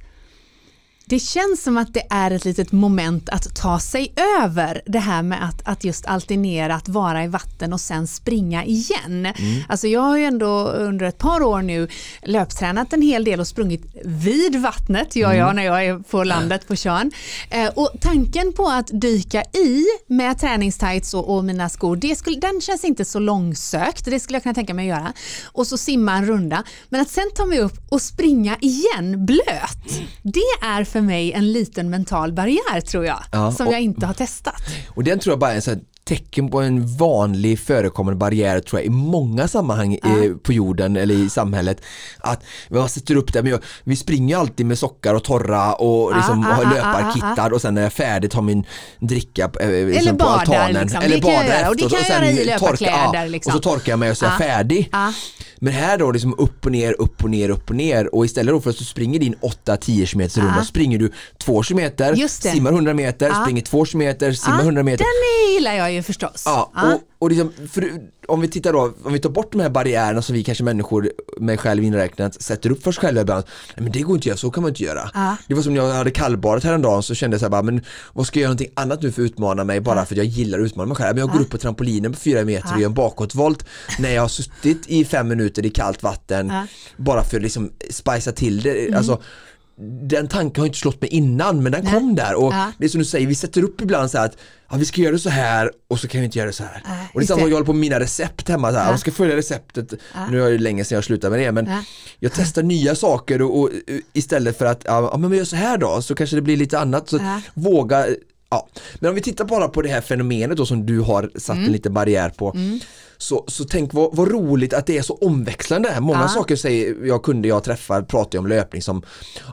[SPEAKER 1] det känns som att det är ett litet moment att ta sig över det här med att, att just alternera att vara i vatten och sen springa igen. Alltså jag har ju ändå under ett par år nu löptränat en hel del och sprungit vid vattnet, gör jag när jag är på landet på Tjörn. Eh, och tanken på att dyka i med träningstights och, och mina skor, det skulle, den känns inte så långsökt. Det skulle jag kunna tänka mig att göra. Och så simma en runda. Men att sen ta mig upp och springa igen blöt, det är för mig en liten mental barriär tror jag,
[SPEAKER 2] Ja,
[SPEAKER 1] som
[SPEAKER 2] och-
[SPEAKER 1] jag inte har testat.
[SPEAKER 2] Och den tror jag bara är en sån här tecken på en vanlig förekommande barriär tror jag i många sammanhang eh, på jorden eller i samhället att man sätter upp det, men jag, vi springer ju alltid med sockar och torra och liksom
[SPEAKER 1] ah,
[SPEAKER 2] har
[SPEAKER 1] ah,
[SPEAKER 2] löparkittar och sen när jag är färdig tar min dricka eh, liksom
[SPEAKER 1] Eller
[SPEAKER 2] på
[SPEAKER 1] badar,
[SPEAKER 2] altanen
[SPEAKER 1] liksom.
[SPEAKER 2] eller
[SPEAKER 1] jag
[SPEAKER 2] badar
[SPEAKER 1] göra, och det
[SPEAKER 2] efteråt
[SPEAKER 1] kan jag
[SPEAKER 2] sen
[SPEAKER 1] göra i
[SPEAKER 2] torka-
[SPEAKER 1] löparkläder,
[SPEAKER 2] ja,
[SPEAKER 1] liksom.
[SPEAKER 2] och så torkar jag mig och så är jag
[SPEAKER 1] Ah,
[SPEAKER 2] färdig
[SPEAKER 1] ah.
[SPEAKER 2] men här då liksom upp och ner, upp och ner, upp och ner och istället då för att du springer din 8-10 km runda
[SPEAKER 1] Ah.
[SPEAKER 2] springer du 2 km, simmar 100 meter,
[SPEAKER 1] Ah.
[SPEAKER 2] springer 2 km, simmar
[SPEAKER 1] Ja,
[SPEAKER 2] 100 meter
[SPEAKER 1] Den gillar jag ju förstås.
[SPEAKER 2] Ja, och, och liksom, för, om vi tittar då, om vi tar bort de här barriärerna som vi kanske människor, mig själv inräknat, sätter upp för oss själva ibland. Nej men det går inte att göra, så kan man inte göra.
[SPEAKER 1] Ja.
[SPEAKER 2] Det var som när jag hade kallbadat häromdagen så kände jag så här bara, men vad ska jag göra någonting annat nu för att utmana mig bara för att jag gillar att utmana mig själv. Men jag går upp på trampolinen på fyra meter och gör en bakåtvolt när jag har suttit i fem minuter i kallt vatten bara för att liksom spicea till det. Alltså, den tanken har inte slått mig innan men den
[SPEAKER 1] Nej.
[SPEAKER 2] kom där och
[SPEAKER 1] Ja.
[SPEAKER 2] det är som du säger, vi sätter upp ibland så här att ja, vi ska göra så här och så kan vi inte göra det så här.
[SPEAKER 1] Nej,
[SPEAKER 2] och det är samma jag håller på med mina recept hemma, så här,
[SPEAKER 1] Ja.
[SPEAKER 2] jag ska följa receptet, nu är det länge sedan jag slutade med det men
[SPEAKER 1] Ja.
[SPEAKER 2] jag testar nya saker och, och uh, istället för att, ja ja, men vi gör så här då så kanske det blir lite annat. Så
[SPEAKER 1] Ja.
[SPEAKER 2] våga Ja, men om vi tittar bara på det här fenomenet då som du har satt
[SPEAKER 1] Mm.
[SPEAKER 2] en liten barriär på. Så, så tänk vad, vad roligt att det är så omväxlande. Många
[SPEAKER 1] Ja.
[SPEAKER 2] saker säger jag kunder jag träffar pratar om löpning som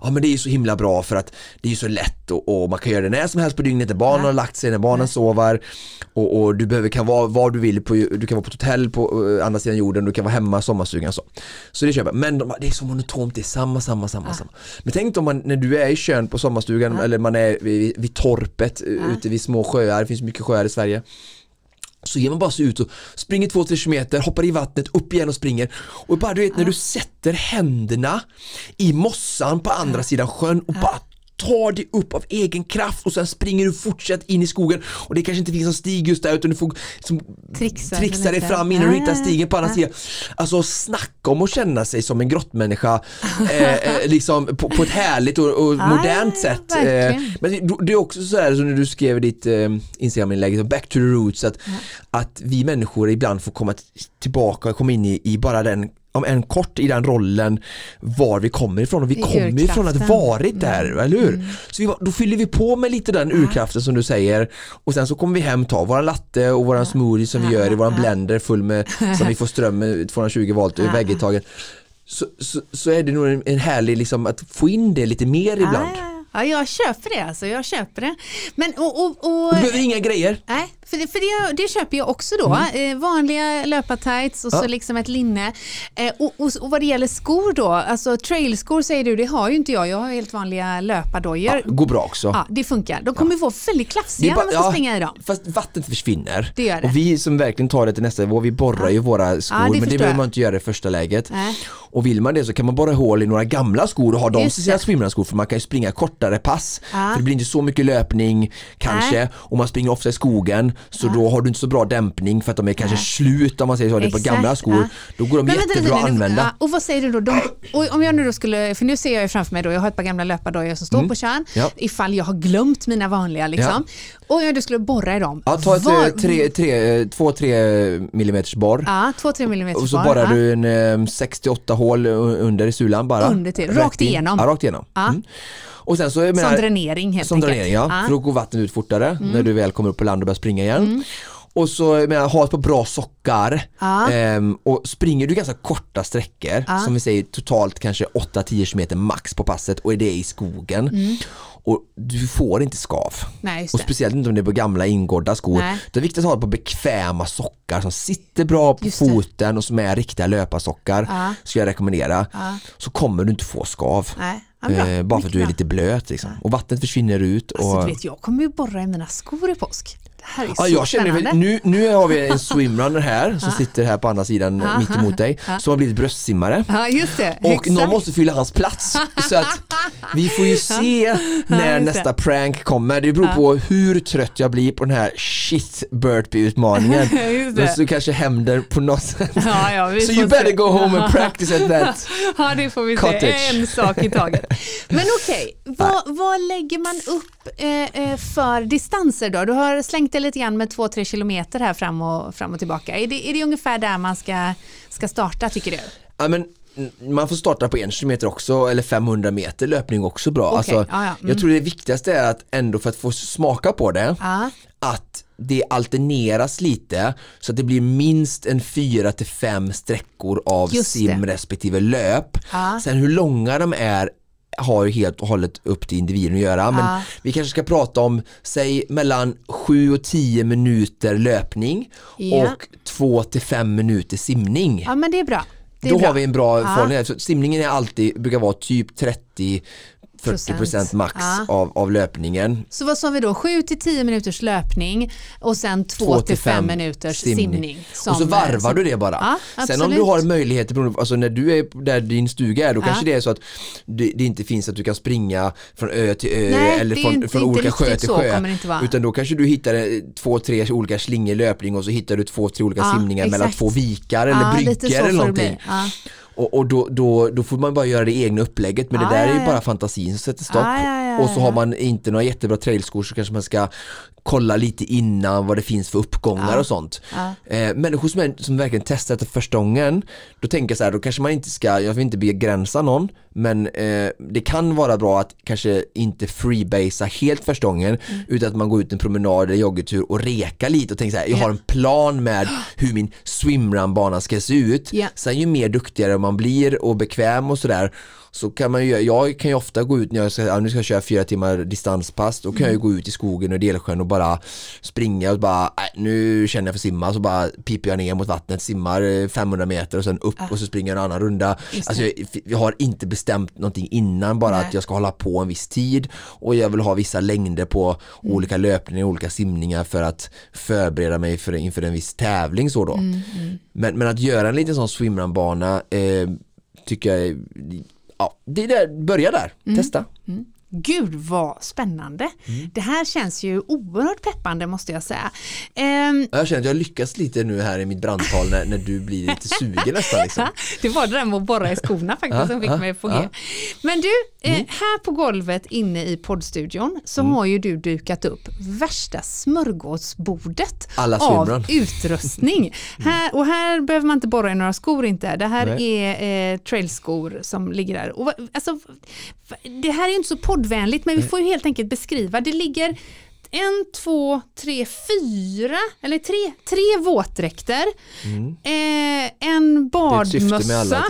[SPEAKER 2] Ja men det är ju så himla bra för att det är ju så lätt och, och man kan göra det när som helst på dygnet när barnen
[SPEAKER 1] Ja.
[SPEAKER 2] har lagt sig, när barnen sover och, och du behöver, kan vara var du vill, på, du kan vara på ett hotell på uh, andra sidan jorden, du kan vara hemma i sommarstugan så. Så det köper jag. Men de, det är så monotont, det är samma, samma, samma, samma. Men tänk om man, när du är i kön på sommarstugan eller man är vid, vid torpet uh, ute vid små sjöar, det finns mycket sjöar i Sverige så ger man bara sig ut och springer 2-3 kilometer, hoppar i vattnet, upp igen och springer. Och bara du vet när du sätter händerna i mossan på andra sidan sjön och bara tar dig upp av egen kraft och sen springer du fortsatt in i skogen och det kanske inte finns någon stig just där utan du får som,
[SPEAKER 1] Trixa
[SPEAKER 2] trixa dig fram innan du hittar
[SPEAKER 1] ja,
[SPEAKER 2] stigen på andra
[SPEAKER 1] ja.
[SPEAKER 2] sidan. Alltså snacka om att känna sig som en grottmänniska eh, eh, liksom på, på ett härligt och, och modernt sätt.
[SPEAKER 1] verkligen.
[SPEAKER 2] men det- är också så här som när du skrev i ditt eh, Instagram-inlägg, back to the roots, att, att vi människor ibland får komma tillbaka och komma in i, i bara den om en kort i den rollen var vi kommer ifrån. Och vi kommer ifrån att varit där, eller hur? Så vi, då fyller vi på med lite den urkraften som du säger. Och sen så kommer vi hem, ta våran latte och våran smoothie som vi gör i våran blender full med, som vi får ström med 220 volt
[SPEAKER 1] Ja,
[SPEAKER 2] i vägguttagen. Så, så, så är det nog en, en härlig liksom att få in det lite mer ibland.
[SPEAKER 1] Ja, jag köper det alltså, jag köper det. Men och, och, och
[SPEAKER 2] Du behöver inga grejer.
[SPEAKER 1] Nej, för, det, för det, det köper jag också då. Eh, vanliga löpartights och så
[SPEAKER 2] Mm. Ja.
[SPEAKER 1] liksom ett linne. Eh, och, och, och vad det gäller skor då, alltså trailskor säger du, det har ju inte jag. Jag har helt vanliga löpardojor.
[SPEAKER 2] Ja,
[SPEAKER 1] Ja,
[SPEAKER 2] går bra också.
[SPEAKER 1] det funkar. De kommer ju vara väldigt klafsiga när man ska springa i dem.
[SPEAKER 2] Fast vattnet försvinner.
[SPEAKER 1] Det gör det.
[SPEAKER 2] Och vi som verkligen tar det till nästa nivå, vi borrar ju våra skor
[SPEAKER 1] Ja, det
[SPEAKER 2] men det behöver man inte göra i första läget.
[SPEAKER 1] Nej.
[SPEAKER 2] Och vill man det så kan man borra hål i några gamla skor och ha dem till sina swimrunskor för man kan ju springa kortare pass.
[SPEAKER 1] Ja.
[SPEAKER 2] För det blir inte så mycket löpning kanske
[SPEAKER 1] Nej.
[SPEAKER 2] och man springer ofta i skogen så då har du inte så bra dämpning för att de är kanske
[SPEAKER 1] Nej.
[SPEAKER 2] slut om man säger så, det är på gamla skor.
[SPEAKER 1] ja.
[SPEAKER 2] Då går de
[SPEAKER 1] Men
[SPEAKER 2] jättebra
[SPEAKER 1] vänta,
[SPEAKER 2] att använda.
[SPEAKER 1] ja, och vad säger du då? De, om jag nu då skulle, för nu ser jag ju framför mig då, jag har ett par gamla löpardojor som står på kön,
[SPEAKER 2] Mm. Ja.
[SPEAKER 1] ifall jag har glömt mina vanliga liksom. Och jag då skulle borra i dem.
[SPEAKER 2] Ja, ta ett
[SPEAKER 1] Var-
[SPEAKER 2] eh, tre, tre, två 3 millimeters borr.
[SPEAKER 1] Ja, 2-3 millimeter
[SPEAKER 2] Och så borrar
[SPEAKER 1] ja.
[SPEAKER 2] du en eh, 68 hål u- under i sulan bara.
[SPEAKER 1] Under till, rakt igenom.
[SPEAKER 2] Ja, rakt igenom.
[SPEAKER 1] Ja.
[SPEAKER 2] Mm. Och sen så, menar,
[SPEAKER 1] Som dränering helt
[SPEAKER 2] Som
[SPEAKER 1] enkelt.
[SPEAKER 2] dränering ja,
[SPEAKER 1] Ja. Mm.
[SPEAKER 2] för då går vattnet ut fortare när du väl kommer upp på land och börjar springa igen. Och så menar, ha ett par bra sockar
[SPEAKER 1] Ja.
[SPEAKER 2] ehm, och springer du ganska korta sträckor
[SPEAKER 1] Ja.
[SPEAKER 2] som vi säger totalt kanske 8-10 km max på passet och är det i skogen och du får inte skav.
[SPEAKER 1] Nej,
[SPEAKER 2] Och
[SPEAKER 1] det.
[SPEAKER 2] speciellt inte om det är på gamla ingådda skor.
[SPEAKER 1] Nej.
[SPEAKER 2] Det är viktigt att ha ett par bekväma sockar som sitter bra på
[SPEAKER 1] Just det.
[SPEAKER 2] foten och som är riktiga löparsockar.
[SPEAKER 1] Ja.
[SPEAKER 2] Ska jag rekommendera.
[SPEAKER 1] Ja.
[SPEAKER 2] Så kommer du inte få skav.
[SPEAKER 1] Nej, ja.
[SPEAKER 2] Eh, bara för att du är lite blöt liksom. Och vattnet försvinner ut. Och...
[SPEAKER 1] Alltså, du vet, jag kommer ju borra i mina skor i påsk. Det här är
[SPEAKER 2] Ja,
[SPEAKER 1] så
[SPEAKER 2] jag känner,
[SPEAKER 1] spännande.
[SPEAKER 2] nu, nu har vi en swimrunner här som sitter här på andra sidan
[SPEAKER 1] Ja.
[SPEAKER 2] mitt emot dig som har blivit bröstsimmare.
[SPEAKER 1] Ja, just det.
[SPEAKER 2] Och
[SPEAKER 1] Exakt.
[SPEAKER 2] någon måste fylla hans plats. Så att vi får ju se när nästa prank kommer. Det beror på hur trött jag blir på den här shit burpee utmaningen. Men så kanske händer på något sätt.
[SPEAKER 1] Ja, ja, vi
[SPEAKER 2] So
[SPEAKER 1] får
[SPEAKER 2] you better
[SPEAKER 1] se.
[SPEAKER 2] go home and practice at that.
[SPEAKER 1] Ja, det får vi
[SPEAKER 2] Cottage.
[SPEAKER 1] se. En sak i taget. Men okej, vad, vad lägger man upp eh, eh, för distanser då? Du har slängt dig lite grann med 2-3 kilometer här fram och, fram och tillbaka. Är det, är det ungefär där man ska, ska starta tycker du?
[SPEAKER 2] Ja, men man får starta på en kilometer också eller 500 meter löpning också bra.
[SPEAKER 1] Okej,
[SPEAKER 2] Alltså,
[SPEAKER 1] ja, ja, mm.
[SPEAKER 2] Jag tror det viktigaste är att ändå för att få smaka på det
[SPEAKER 1] Ja,
[SPEAKER 2] att det alterneras lite så att det blir minst en fyra till fem sträckor av
[SPEAKER 1] Just
[SPEAKER 2] sim
[SPEAKER 1] det.
[SPEAKER 2] respektive löp.
[SPEAKER 1] Ja.
[SPEAKER 2] Sen hur långa de är har helt och hållet upp till individen att göra men
[SPEAKER 1] Ja.
[SPEAKER 2] vi kanske ska prata om säg mellan 7 och 10 minuter löpning
[SPEAKER 1] Ja.
[SPEAKER 2] och 2 till 5 minuter simning.
[SPEAKER 1] ja men det är bra. Det är
[SPEAKER 2] Då
[SPEAKER 1] bra.
[SPEAKER 2] har vi en bra
[SPEAKER 1] Ja.
[SPEAKER 2] förhållning. Simningen är alltid, brukar vara typ 30 40%
[SPEAKER 1] Procent.
[SPEAKER 2] max
[SPEAKER 1] Ja.
[SPEAKER 2] av, av löpningen.
[SPEAKER 1] Så vad sa vi då? 7 till 10 minuters löpning och sen 2 till 5 minuters simning. som-
[SPEAKER 2] och så varvar
[SPEAKER 1] som-
[SPEAKER 2] du det bara.
[SPEAKER 1] Ja,
[SPEAKER 2] Sen om du har på- alltså när du är där din stuga är, då
[SPEAKER 1] Ja.
[SPEAKER 2] kanske det är så att det, det inte finns att du kan springa från ö till ö
[SPEAKER 1] Nej,
[SPEAKER 2] eller från,
[SPEAKER 1] inte-
[SPEAKER 2] från olika sjö till sjö. Utan då kanske du hittar eh, två, tre olika slingor löpning och så hittar du två, tre olika
[SPEAKER 1] Ja,
[SPEAKER 2] simningar mellan
[SPEAKER 1] exakt.
[SPEAKER 2] två vikar
[SPEAKER 1] Ja,
[SPEAKER 2] eller
[SPEAKER 1] så
[SPEAKER 2] bryggor eller någonting. Och, och då, då, då får man bara göra det egna upplägget men
[SPEAKER 1] Ja,
[SPEAKER 2] det där
[SPEAKER 1] ja,
[SPEAKER 2] är ju bara fantasin som sätter stopp.
[SPEAKER 1] Ja, ja, ja,
[SPEAKER 2] och så har man inte några jättebra trailskor så kanske man ska kolla lite innan vad det finns för uppgångar
[SPEAKER 1] Ja.
[SPEAKER 2] och sånt.
[SPEAKER 1] Ja.
[SPEAKER 2] Eh, människor som, som verkligen testar det första gången, då tänker jag så här, då kanske man inte ska, jag vill inte begränsa någon, men eh, det kan vara bra att kanske inte freebasea helt första gången,
[SPEAKER 1] Mm.
[SPEAKER 2] utan att man går ut en promenad eller joggetur och reka lite och tänker så här, jag har en plan med hur min swimrunbana ska se ut.
[SPEAKER 1] Ja.
[SPEAKER 2] Sen ju mer duktigare man blir och bekväm och sådär så kan man ju, jag kan ju ofta gå ut när jag ska, nu ska jag köra fyra timmar distanspass, då kan jag ju gå ut i skogen och Delsjön och bara springa och bara, äh, nu känner jag för simma, så bara piper jag ner mot vattnet, simmar eh, 500 meter och sen upp och så springer jag en annan runda. Alltså jag, jag har inte bestämt någonting innan, bara
[SPEAKER 1] Nej.
[SPEAKER 2] att jag ska hålla på en viss tid och jag vill ha vissa längder på
[SPEAKER 1] Mm.
[SPEAKER 2] olika löpningar, olika simningar för att förbereda mig för, inför en viss tävling så då.
[SPEAKER 1] Mm,
[SPEAKER 2] Men, men att göra en liten sån swimrunbana eh, tycker jag, ja, det är där, börja där,
[SPEAKER 1] Mm.
[SPEAKER 2] testa.
[SPEAKER 1] Gud vad spännande.
[SPEAKER 2] Mm.
[SPEAKER 1] Det här känns ju oerhört peppande måste jag säga. Ehm,
[SPEAKER 2] Jag känner att jag lyckas lite nu här i mitt brandtal när, när du blir lite sugen nästan. Liksom.
[SPEAKER 1] det var det där med att borra i skorna faktiskt som fick mig på. G. Men du, eh, här på golvet inne i poddstudion så
[SPEAKER 2] Mm.
[SPEAKER 1] har ju du dukat upp värsta smörgåsbordet
[SPEAKER 2] Alla
[SPEAKER 1] av utrustning. här, och här behöver man inte borra i några skor inte. Det här
[SPEAKER 2] Nej.
[SPEAKER 1] är eh, trailskor som ligger där. Och, alltså, det här är ju inte så poddvänligt men vi får ju helt enkelt beskriva. Det ligger en, två, tre, fyra, eller tre, tre våtdräkter, eh, en
[SPEAKER 2] Mm. Ett syfte
[SPEAKER 1] badmössa,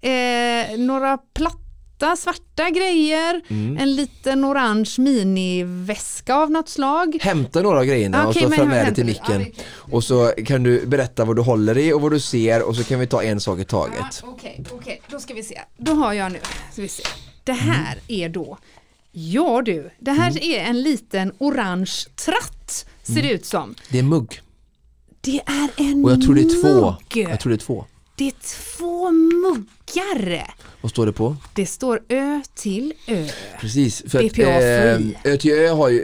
[SPEAKER 1] eh, några platta svarta grejer,
[SPEAKER 2] Mm.
[SPEAKER 1] en liten orange miniväska av något slag.
[SPEAKER 2] Hämta några av grejerna och
[SPEAKER 1] Okej,
[SPEAKER 2] så
[SPEAKER 1] hur
[SPEAKER 2] med det till micken.
[SPEAKER 1] Ja,
[SPEAKER 2] Och så kan du berätta vad du håller i och vad du ser och så kan vi ta en sak i
[SPEAKER 1] Ja,
[SPEAKER 2] taget.
[SPEAKER 1] Okej, okej, då ska vi se. Då har jag nu, ska vi se. Det här är då, ja du, det här
[SPEAKER 2] Mm.
[SPEAKER 1] är en liten orange tratt ser det ut som.
[SPEAKER 2] Det är mugg
[SPEAKER 1] Det är en
[SPEAKER 2] och jag tror det är två.
[SPEAKER 1] mugg.
[SPEAKER 2] Jag tror det är två.
[SPEAKER 1] Det är två muggar.
[SPEAKER 2] Vad står det på?
[SPEAKER 1] Det står Ö till Ö.
[SPEAKER 2] Precis, för att eh. Ö till Ö har ju,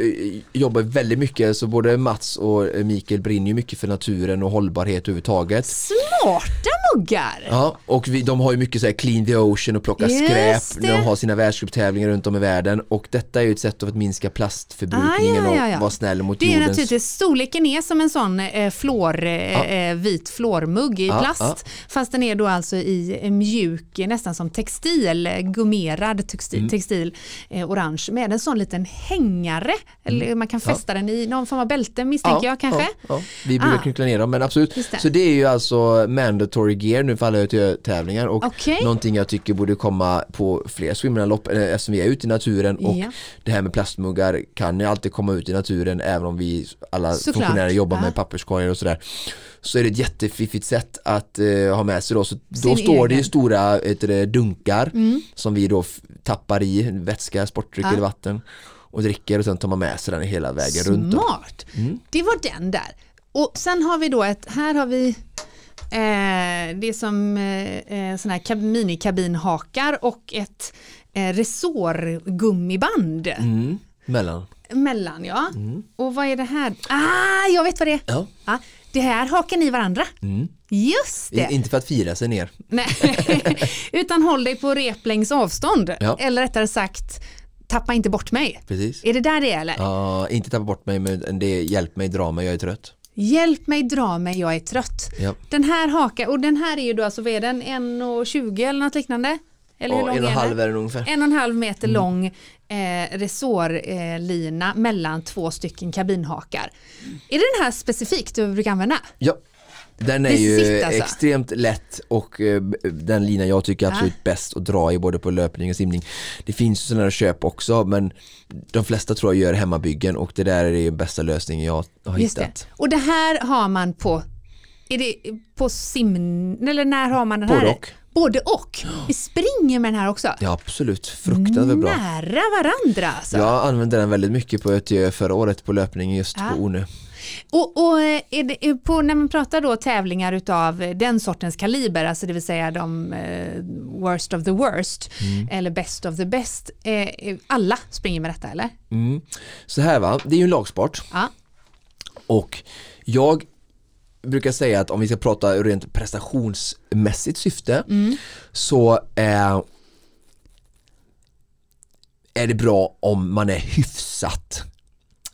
[SPEAKER 2] eh, jobbar väldigt mycket så både Mats och eh, Mikael brinner ju mycket för naturen och hållbarhet överhuvudtaget.
[SPEAKER 1] Smarta muggar!
[SPEAKER 2] Ja, och vi, de har ju mycket så här clean the ocean och plocka
[SPEAKER 1] Just
[SPEAKER 2] skräp när de har sina världscuptävlingar runt om i världen och detta är ju ett sätt att minska plastförbrukningen
[SPEAKER 1] Ah, ja, ja, ja.
[SPEAKER 2] och vara snäll mot
[SPEAKER 1] Det är naturligtvis, storleken är som en sån eh, flår, eh, eh, vit flormugg i plast. Fast den är då alltså i mjuk, nästan som textil, gummerad textil,
[SPEAKER 2] Mm.
[SPEAKER 1] textil eh, orange med en sån liten hängare. Eller man kan fästa den i någon form av bälte misstänker jag kanske.
[SPEAKER 2] Mm. Ja, ja. Vi brukar
[SPEAKER 1] Ah.
[SPEAKER 2] knyckla ner dem men absolut.
[SPEAKER 1] Det.
[SPEAKER 2] Så det är ju alltså mandatory gear nu för alla tävlingar och
[SPEAKER 1] Okej.
[SPEAKER 2] någonting jag tycker borde komma på fler swimrunlopp eh, eftersom vi är ute i naturen och
[SPEAKER 1] Ja.
[SPEAKER 2] det här med plastmuggar kan ju alltid komma ut i naturen även om vi alla
[SPEAKER 1] Såklart.
[SPEAKER 2] funktionärer jobbar
[SPEAKER 1] Ja.
[SPEAKER 2] med papperskorgar och sådär. Så är det ett jättefiffigt sätt att eh, ha med sig då. Så då står det
[SPEAKER 1] egen.
[SPEAKER 2] stora ett, det, dunkar
[SPEAKER 1] Mm.
[SPEAKER 2] som vi då tappar i vätska, sportdryck
[SPEAKER 1] Ja.
[SPEAKER 2] eller vatten och dricker och sen tar man med sig den hela vägen runt. Då.
[SPEAKER 1] Smart!
[SPEAKER 2] Mm.
[SPEAKER 1] Det var den där. Och sen har vi då ett, här har vi eh, det är som eh, eh, såna här kab- minikabinhakar och ett eh, resårgummiband
[SPEAKER 2] Mm. Mellan.
[SPEAKER 1] mellan ja. Och vad är det här? Ah, jag vet vad det är.
[SPEAKER 2] Ja.
[SPEAKER 1] Ja, det här hakar ni varandra.
[SPEAKER 2] Mm.
[SPEAKER 1] Just det.
[SPEAKER 2] Inte för att fira sig ner.
[SPEAKER 1] Nej. Utan håll dig på replängds avstånd.
[SPEAKER 2] Ja.
[SPEAKER 1] Eller rättare sagt, tappa inte bort mig.
[SPEAKER 2] Precis.
[SPEAKER 1] Är det där det är eller?
[SPEAKER 2] Ja, inte tappa bort mig men det hjälp mig, dra mig, jag är trött.
[SPEAKER 1] Hjälp mig, dra mig, jag är trött.
[SPEAKER 2] Ja.
[SPEAKER 1] Den här haka, och den här är ju då alltså, vad är den, 1,20 eller något liknande? Eller hur
[SPEAKER 2] Ja,
[SPEAKER 1] lång
[SPEAKER 2] en och en halv är den ungefär.
[SPEAKER 1] En och en halv meter lång eh, resårlina mellan två stycken kabinhakar. Är det den här specifikt du brukar använda?
[SPEAKER 2] Ja. Den är
[SPEAKER 1] Det
[SPEAKER 2] ju
[SPEAKER 1] alltså.
[SPEAKER 2] extremt lätt och eh, den linan jag tycker är absolut bäst att dra i både på löpning och simning. Det finns ju sådana här köp också men de flesta tror jag gör hemmabyggen och det där är den bästa lösningen jag har
[SPEAKER 1] Just det.
[SPEAKER 2] hittat.
[SPEAKER 1] Och det här har man på, är det på sim, eller när har man den
[SPEAKER 2] Både
[SPEAKER 1] här?
[SPEAKER 2] och.
[SPEAKER 1] Både och. Vi springer med den här också.
[SPEAKER 2] Ja absolut, fruktansvärt bra.
[SPEAKER 1] Nära varandra alltså.
[SPEAKER 2] Jag använde den väldigt mycket på Ötjö förra året på löpning just
[SPEAKER 1] Ja.
[SPEAKER 2] på Ornö.
[SPEAKER 1] Och, och eh, det, är på, när man pratar då tävlingar utav eh, den sortens kaliber, alltså det vill säga de eh, worst of the worst
[SPEAKER 2] Mm.
[SPEAKER 1] eller best of the best, eh, eh, alla springer med detta eller?
[SPEAKER 2] Mm. Så här va, det är ju en lagsport
[SPEAKER 1] Ja.
[SPEAKER 2] och jag brukar säga att om vi ska prata rent prestationsmässigt syfte så eh, är det bra om man är hyfsat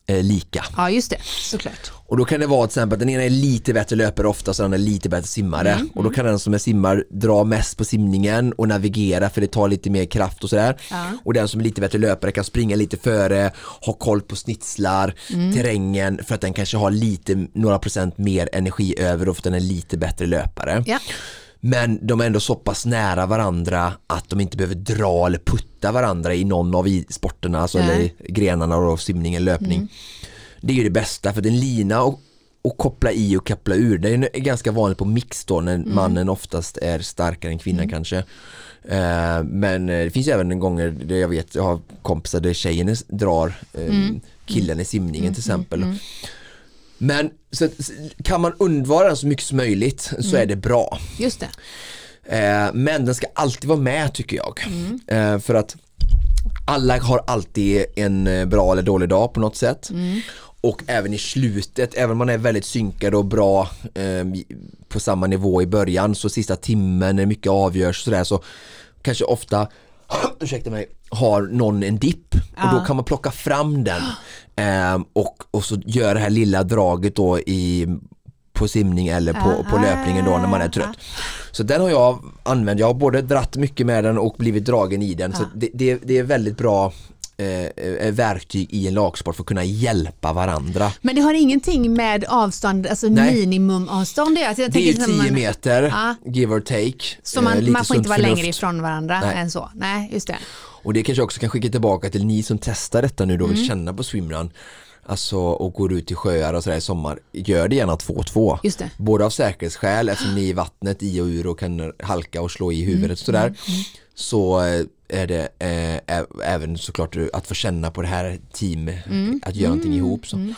[SPEAKER 2] eh, lika.
[SPEAKER 1] Ja, just det, såklart.
[SPEAKER 2] Och då kan det vara till exempel att den ena är lite bättre löpare oftast och den andra är lite bättre simmare.
[SPEAKER 1] Mm,
[SPEAKER 2] Och då kan den som är simmar dra mest på simningen och navigera för det tar lite mer kraft och sådär.
[SPEAKER 1] Ja.
[SPEAKER 2] Och den som är lite bättre löpare kan springa lite före, ha koll på snitslar,
[SPEAKER 1] Mm.
[SPEAKER 2] terrängen för att den kanske har lite, några procent mer energi över och för att den är lite bättre löpare.
[SPEAKER 1] Ja.
[SPEAKER 2] Men de är ändå så pass nära varandra att de inte behöver dra eller putta varandra i någon av sporterna, alltså
[SPEAKER 1] Nej.
[SPEAKER 2] eller grenarna och simningen, löpning. Det är ju det bästa för en lina och, och koppla i och koppla ur, det är ganska vanligt på mix då när mannen oftast är starkare än kvinnan kanske. Eh, men eh, det finns ju även gånger där jag vet, jag har kompisar där tjejen drar eh, killen i simningen till exempel. Men så, kan man undvara den så mycket som möjligt så är det bra.
[SPEAKER 1] Just det.
[SPEAKER 2] Eh, men den ska alltid vara med tycker jag. Eh, för att alla har alltid en eh, bra eller dålig dag på något sätt. Och även i slutet, även om man är väldigt synkad och bra eh, på samma nivå i början så sista timmen när mycket avgörs sådär så kanske ofta ursäkta mig, har någon en dipp och då
[SPEAKER 1] Ja.
[SPEAKER 2] kan man plocka fram den eh, och, och så gör det här lilla draget då i på simning eller på, på
[SPEAKER 1] Ah,
[SPEAKER 2] löpningen då när man är trött. Så den har jag använt, jag har både dratt mycket med den och blivit dragen i den. Så det, det, det är väldigt bra eh, eh, verktyg i en lagsport för att kunna hjälpa varandra.
[SPEAKER 1] Men det har ingenting med avstånd, alltså
[SPEAKER 2] Nej.
[SPEAKER 1] minimumavstånd att göra.
[SPEAKER 2] Det är
[SPEAKER 1] tänker
[SPEAKER 2] ju
[SPEAKER 1] som
[SPEAKER 2] 10
[SPEAKER 1] man-
[SPEAKER 2] meter,
[SPEAKER 1] Ja.
[SPEAKER 2] give or take.
[SPEAKER 1] Så
[SPEAKER 2] Eh,
[SPEAKER 1] man,
[SPEAKER 2] lite
[SPEAKER 1] man får inte vara
[SPEAKER 2] förnuft.
[SPEAKER 1] längre ifrån varandra
[SPEAKER 2] Nej.
[SPEAKER 1] än så. Nej, just det.
[SPEAKER 2] Och det kanske också kan skicka tillbaka till ni som testar detta nu då
[SPEAKER 1] Mm.
[SPEAKER 2] vill känna på swimrun. Alltså och går ut i sjöar och sådär i sommar. Gör det gärna 2-2.
[SPEAKER 1] Just det.
[SPEAKER 2] Både av säkerhetsskäl eftersom ni i vattnet i och ur och kan halka och slå i huvudet och sådär. Så eh, är det eh, ä- även såklart att få känna på det här team, att göra någonting ihop. Så.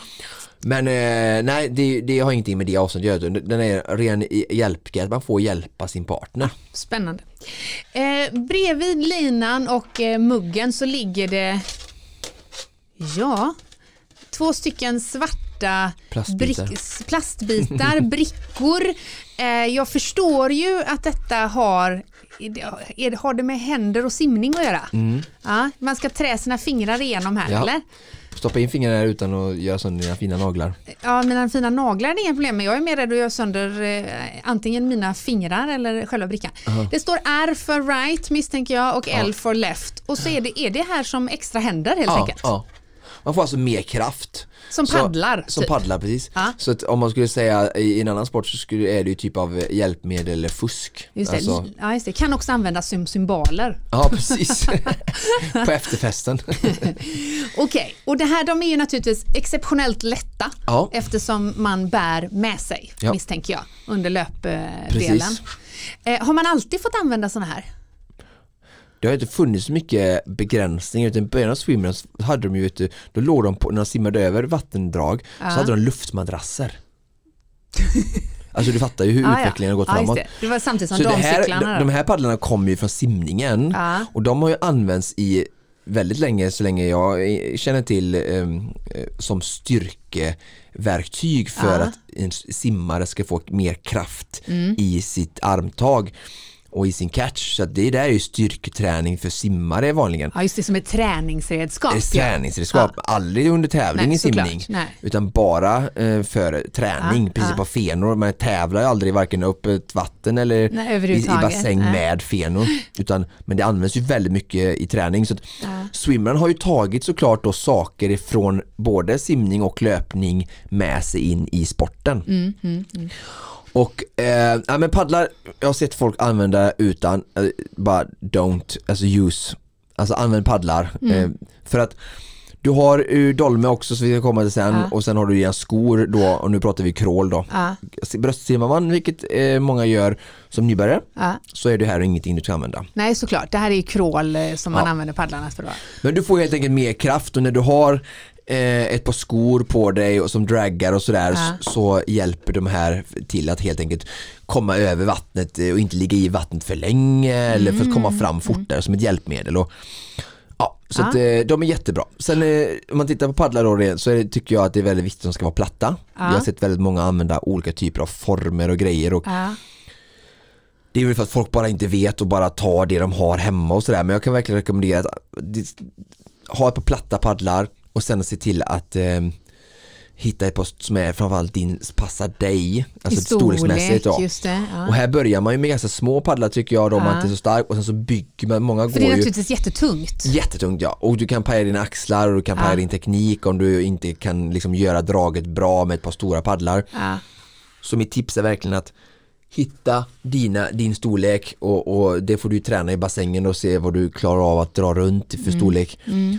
[SPEAKER 2] Men eh, nej, det, det har ingenting med det avståndet att göra. Den är ren hjälpgrej, man får hjälpa sin partner.
[SPEAKER 1] Spännande. Eh, bredvid linan och eh, muggen så ligger det ja, två stycken svarta
[SPEAKER 2] Plastbitar.
[SPEAKER 1] brick- plastbitar brickor. Eh, jag förstår ju att detta har, är har det med händer och simning att göra. Ja, man ska trä sina fingrar igenom här
[SPEAKER 2] Mm. Ja.
[SPEAKER 1] eller?
[SPEAKER 2] Stoppa in fingrarna här utan att göra sönder dina fina naglar.
[SPEAKER 1] Ja, mina fina naglar är inga problem, men jag är mer rädd att göra sönder eh, antingen mina fingrar eller själva brickan. Det står R för right misstänker jag och L för left. Och så är det, är det här som extra händer helt
[SPEAKER 2] Ja,
[SPEAKER 1] enkelt.
[SPEAKER 2] Man får alltså mer kraft.
[SPEAKER 1] Som
[SPEAKER 2] Så-
[SPEAKER 1] paddlar.
[SPEAKER 2] Som
[SPEAKER 1] typ.
[SPEAKER 2] paddlar precis.
[SPEAKER 1] Ja.
[SPEAKER 2] Så att om man skulle säga i en annan sport så skulle, är det ju typ av hjälpmedel eller fusk.
[SPEAKER 1] Just det.
[SPEAKER 2] Alltså,
[SPEAKER 1] Ja, just det. Kan också användas som symboler.
[SPEAKER 2] ja precis. På efterfesten.
[SPEAKER 1] Okej, och det här de är ju naturligtvis exceptionellt lätta
[SPEAKER 2] Ja.
[SPEAKER 1] eftersom man bär med sig,
[SPEAKER 2] Ja.
[SPEAKER 1] misstänker jag, under löpdelen.
[SPEAKER 2] Precis.
[SPEAKER 1] Eh, har man alltid fått använda sådana här?
[SPEAKER 2] Det har inte funnits så mycket begränsningar utan i början av swimrun så hade de ju vet du, då låg de på, när de simmade över vattendrag
[SPEAKER 1] Ja.
[SPEAKER 2] så hade de luftmadrasser. Alltså du fattar ju hur
[SPEAKER 1] Ah,
[SPEAKER 2] utvecklingen har gått
[SPEAKER 1] ja,
[SPEAKER 2] framåt.
[SPEAKER 1] det. det var samtidigt som
[SPEAKER 2] Så det här,
[SPEAKER 1] damcyklarna.
[SPEAKER 2] de, de här paddlarna kommer ju från simningen
[SPEAKER 1] Ja.
[SPEAKER 2] och de har ju använts i väldigt länge, så länge jag känner till eh, som styrkeverktyg för
[SPEAKER 1] Ja.
[SPEAKER 2] att en simmare ska få mer kraft
[SPEAKER 1] Mm.
[SPEAKER 2] i sitt armtag och i sin catch. Så det där är ju styrketräning för simmare vanligen.
[SPEAKER 1] Ja, just det, som ett träningsredskap.
[SPEAKER 2] Det är
[SPEAKER 1] ja.
[SPEAKER 2] träningsredskap, aldrig under tävling
[SPEAKER 1] Nej,
[SPEAKER 2] i simning utan bara eh, för träning,
[SPEAKER 1] Ja,
[SPEAKER 2] precis
[SPEAKER 1] ja.
[SPEAKER 2] på fenor. Man tävlar ju aldrig varken upp ett vatten eller
[SPEAKER 1] Nej,
[SPEAKER 2] i, i bassäng
[SPEAKER 1] Nej.
[SPEAKER 2] med fenor. Utan, men det används ju väldigt mycket i träning. Så att. Swimmern har ju tagit såklart då saker ifrån både simning och löpning med sig in i sporten.
[SPEAKER 1] Mm,
[SPEAKER 2] Och eh, ja, men paddlar, jag har sett folk använda utan, eh, bara don't, alltså use, alltså använd paddlar.
[SPEAKER 1] Mm.
[SPEAKER 2] Eh, för att du har ju dolme också så vi ska komma till sen
[SPEAKER 1] Ja.
[SPEAKER 2] och sen har du dina skor då och nu pratar vi crawl då.
[SPEAKER 1] Ja,
[SPEAKER 2] Bröstsimmar man, vilket eh, många gör som nybörjare,
[SPEAKER 1] ja.
[SPEAKER 2] så är det här ingenting du ska använda.
[SPEAKER 1] Nej, såklart. Det här är ju crawl eh, som man använder paddlarna för. Då.
[SPEAKER 2] Men du får helt enkelt mer kraft och när du har ett par skor på dig och som draggar och sådär
[SPEAKER 1] Ja.
[SPEAKER 2] så, så hjälper de här till att helt enkelt komma över vattnet eh, och inte ligga i vattnet för länge eller för att komma
[SPEAKER 1] Mm.
[SPEAKER 2] fram fortare som ett hjälpmedel. Och Ja, så
[SPEAKER 1] Ja.
[SPEAKER 2] Att, eh, de är jättebra. Sen eh, om man tittar på paddlar då, så det, tycker jag att det är väldigt viktigt att de ska vara platta.
[SPEAKER 1] Ja.
[SPEAKER 2] Jag har sett väldigt många använda olika typer av former och grejer och det är väl för att folk bara inte vet och bara tar det de har hemma och sådär men jag kan verkligen rekommendera att ha ett par platta paddlar och sen se till att eh, hitta ett par som är framförallt din, passar dig, alltså
[SPEAKER 1] storlek,
[SPEAKER 2] storleksmässigt. Ja.
[SPEAKER 1] det. Ja.
[SPEAKER 2] Och här börjar man ju med ganska små paddlar tycker jag, då man
[SPEAKER 1] Ja.
[SPEAKER 2] inte är så stark och sen så bygger man, många
[SPEAKER 1] För
[SPEAKER 2] går
[SPEAKER 1] det är
[SPEAKER 2] ju
[SPEAKER 1] naturligtvis jättetungt.
[SPEAKER 2] Jättetungt ja, och du kan paja dina axlar och du kan paja
[SPEAKER 1] Ja.
[SPEAKER 2] din teknik om du inte kan liksom göra draget bra med ett par stora paddlar.
[SPEAKER 1] Ja.
[SPEAKER 2] Så mitt tips är verkligen att hitta dina, din storlek och, och det får du träna i bassängen och se vad du klarar av att dra runt för storlek.
[SPEAKER 1] Mm.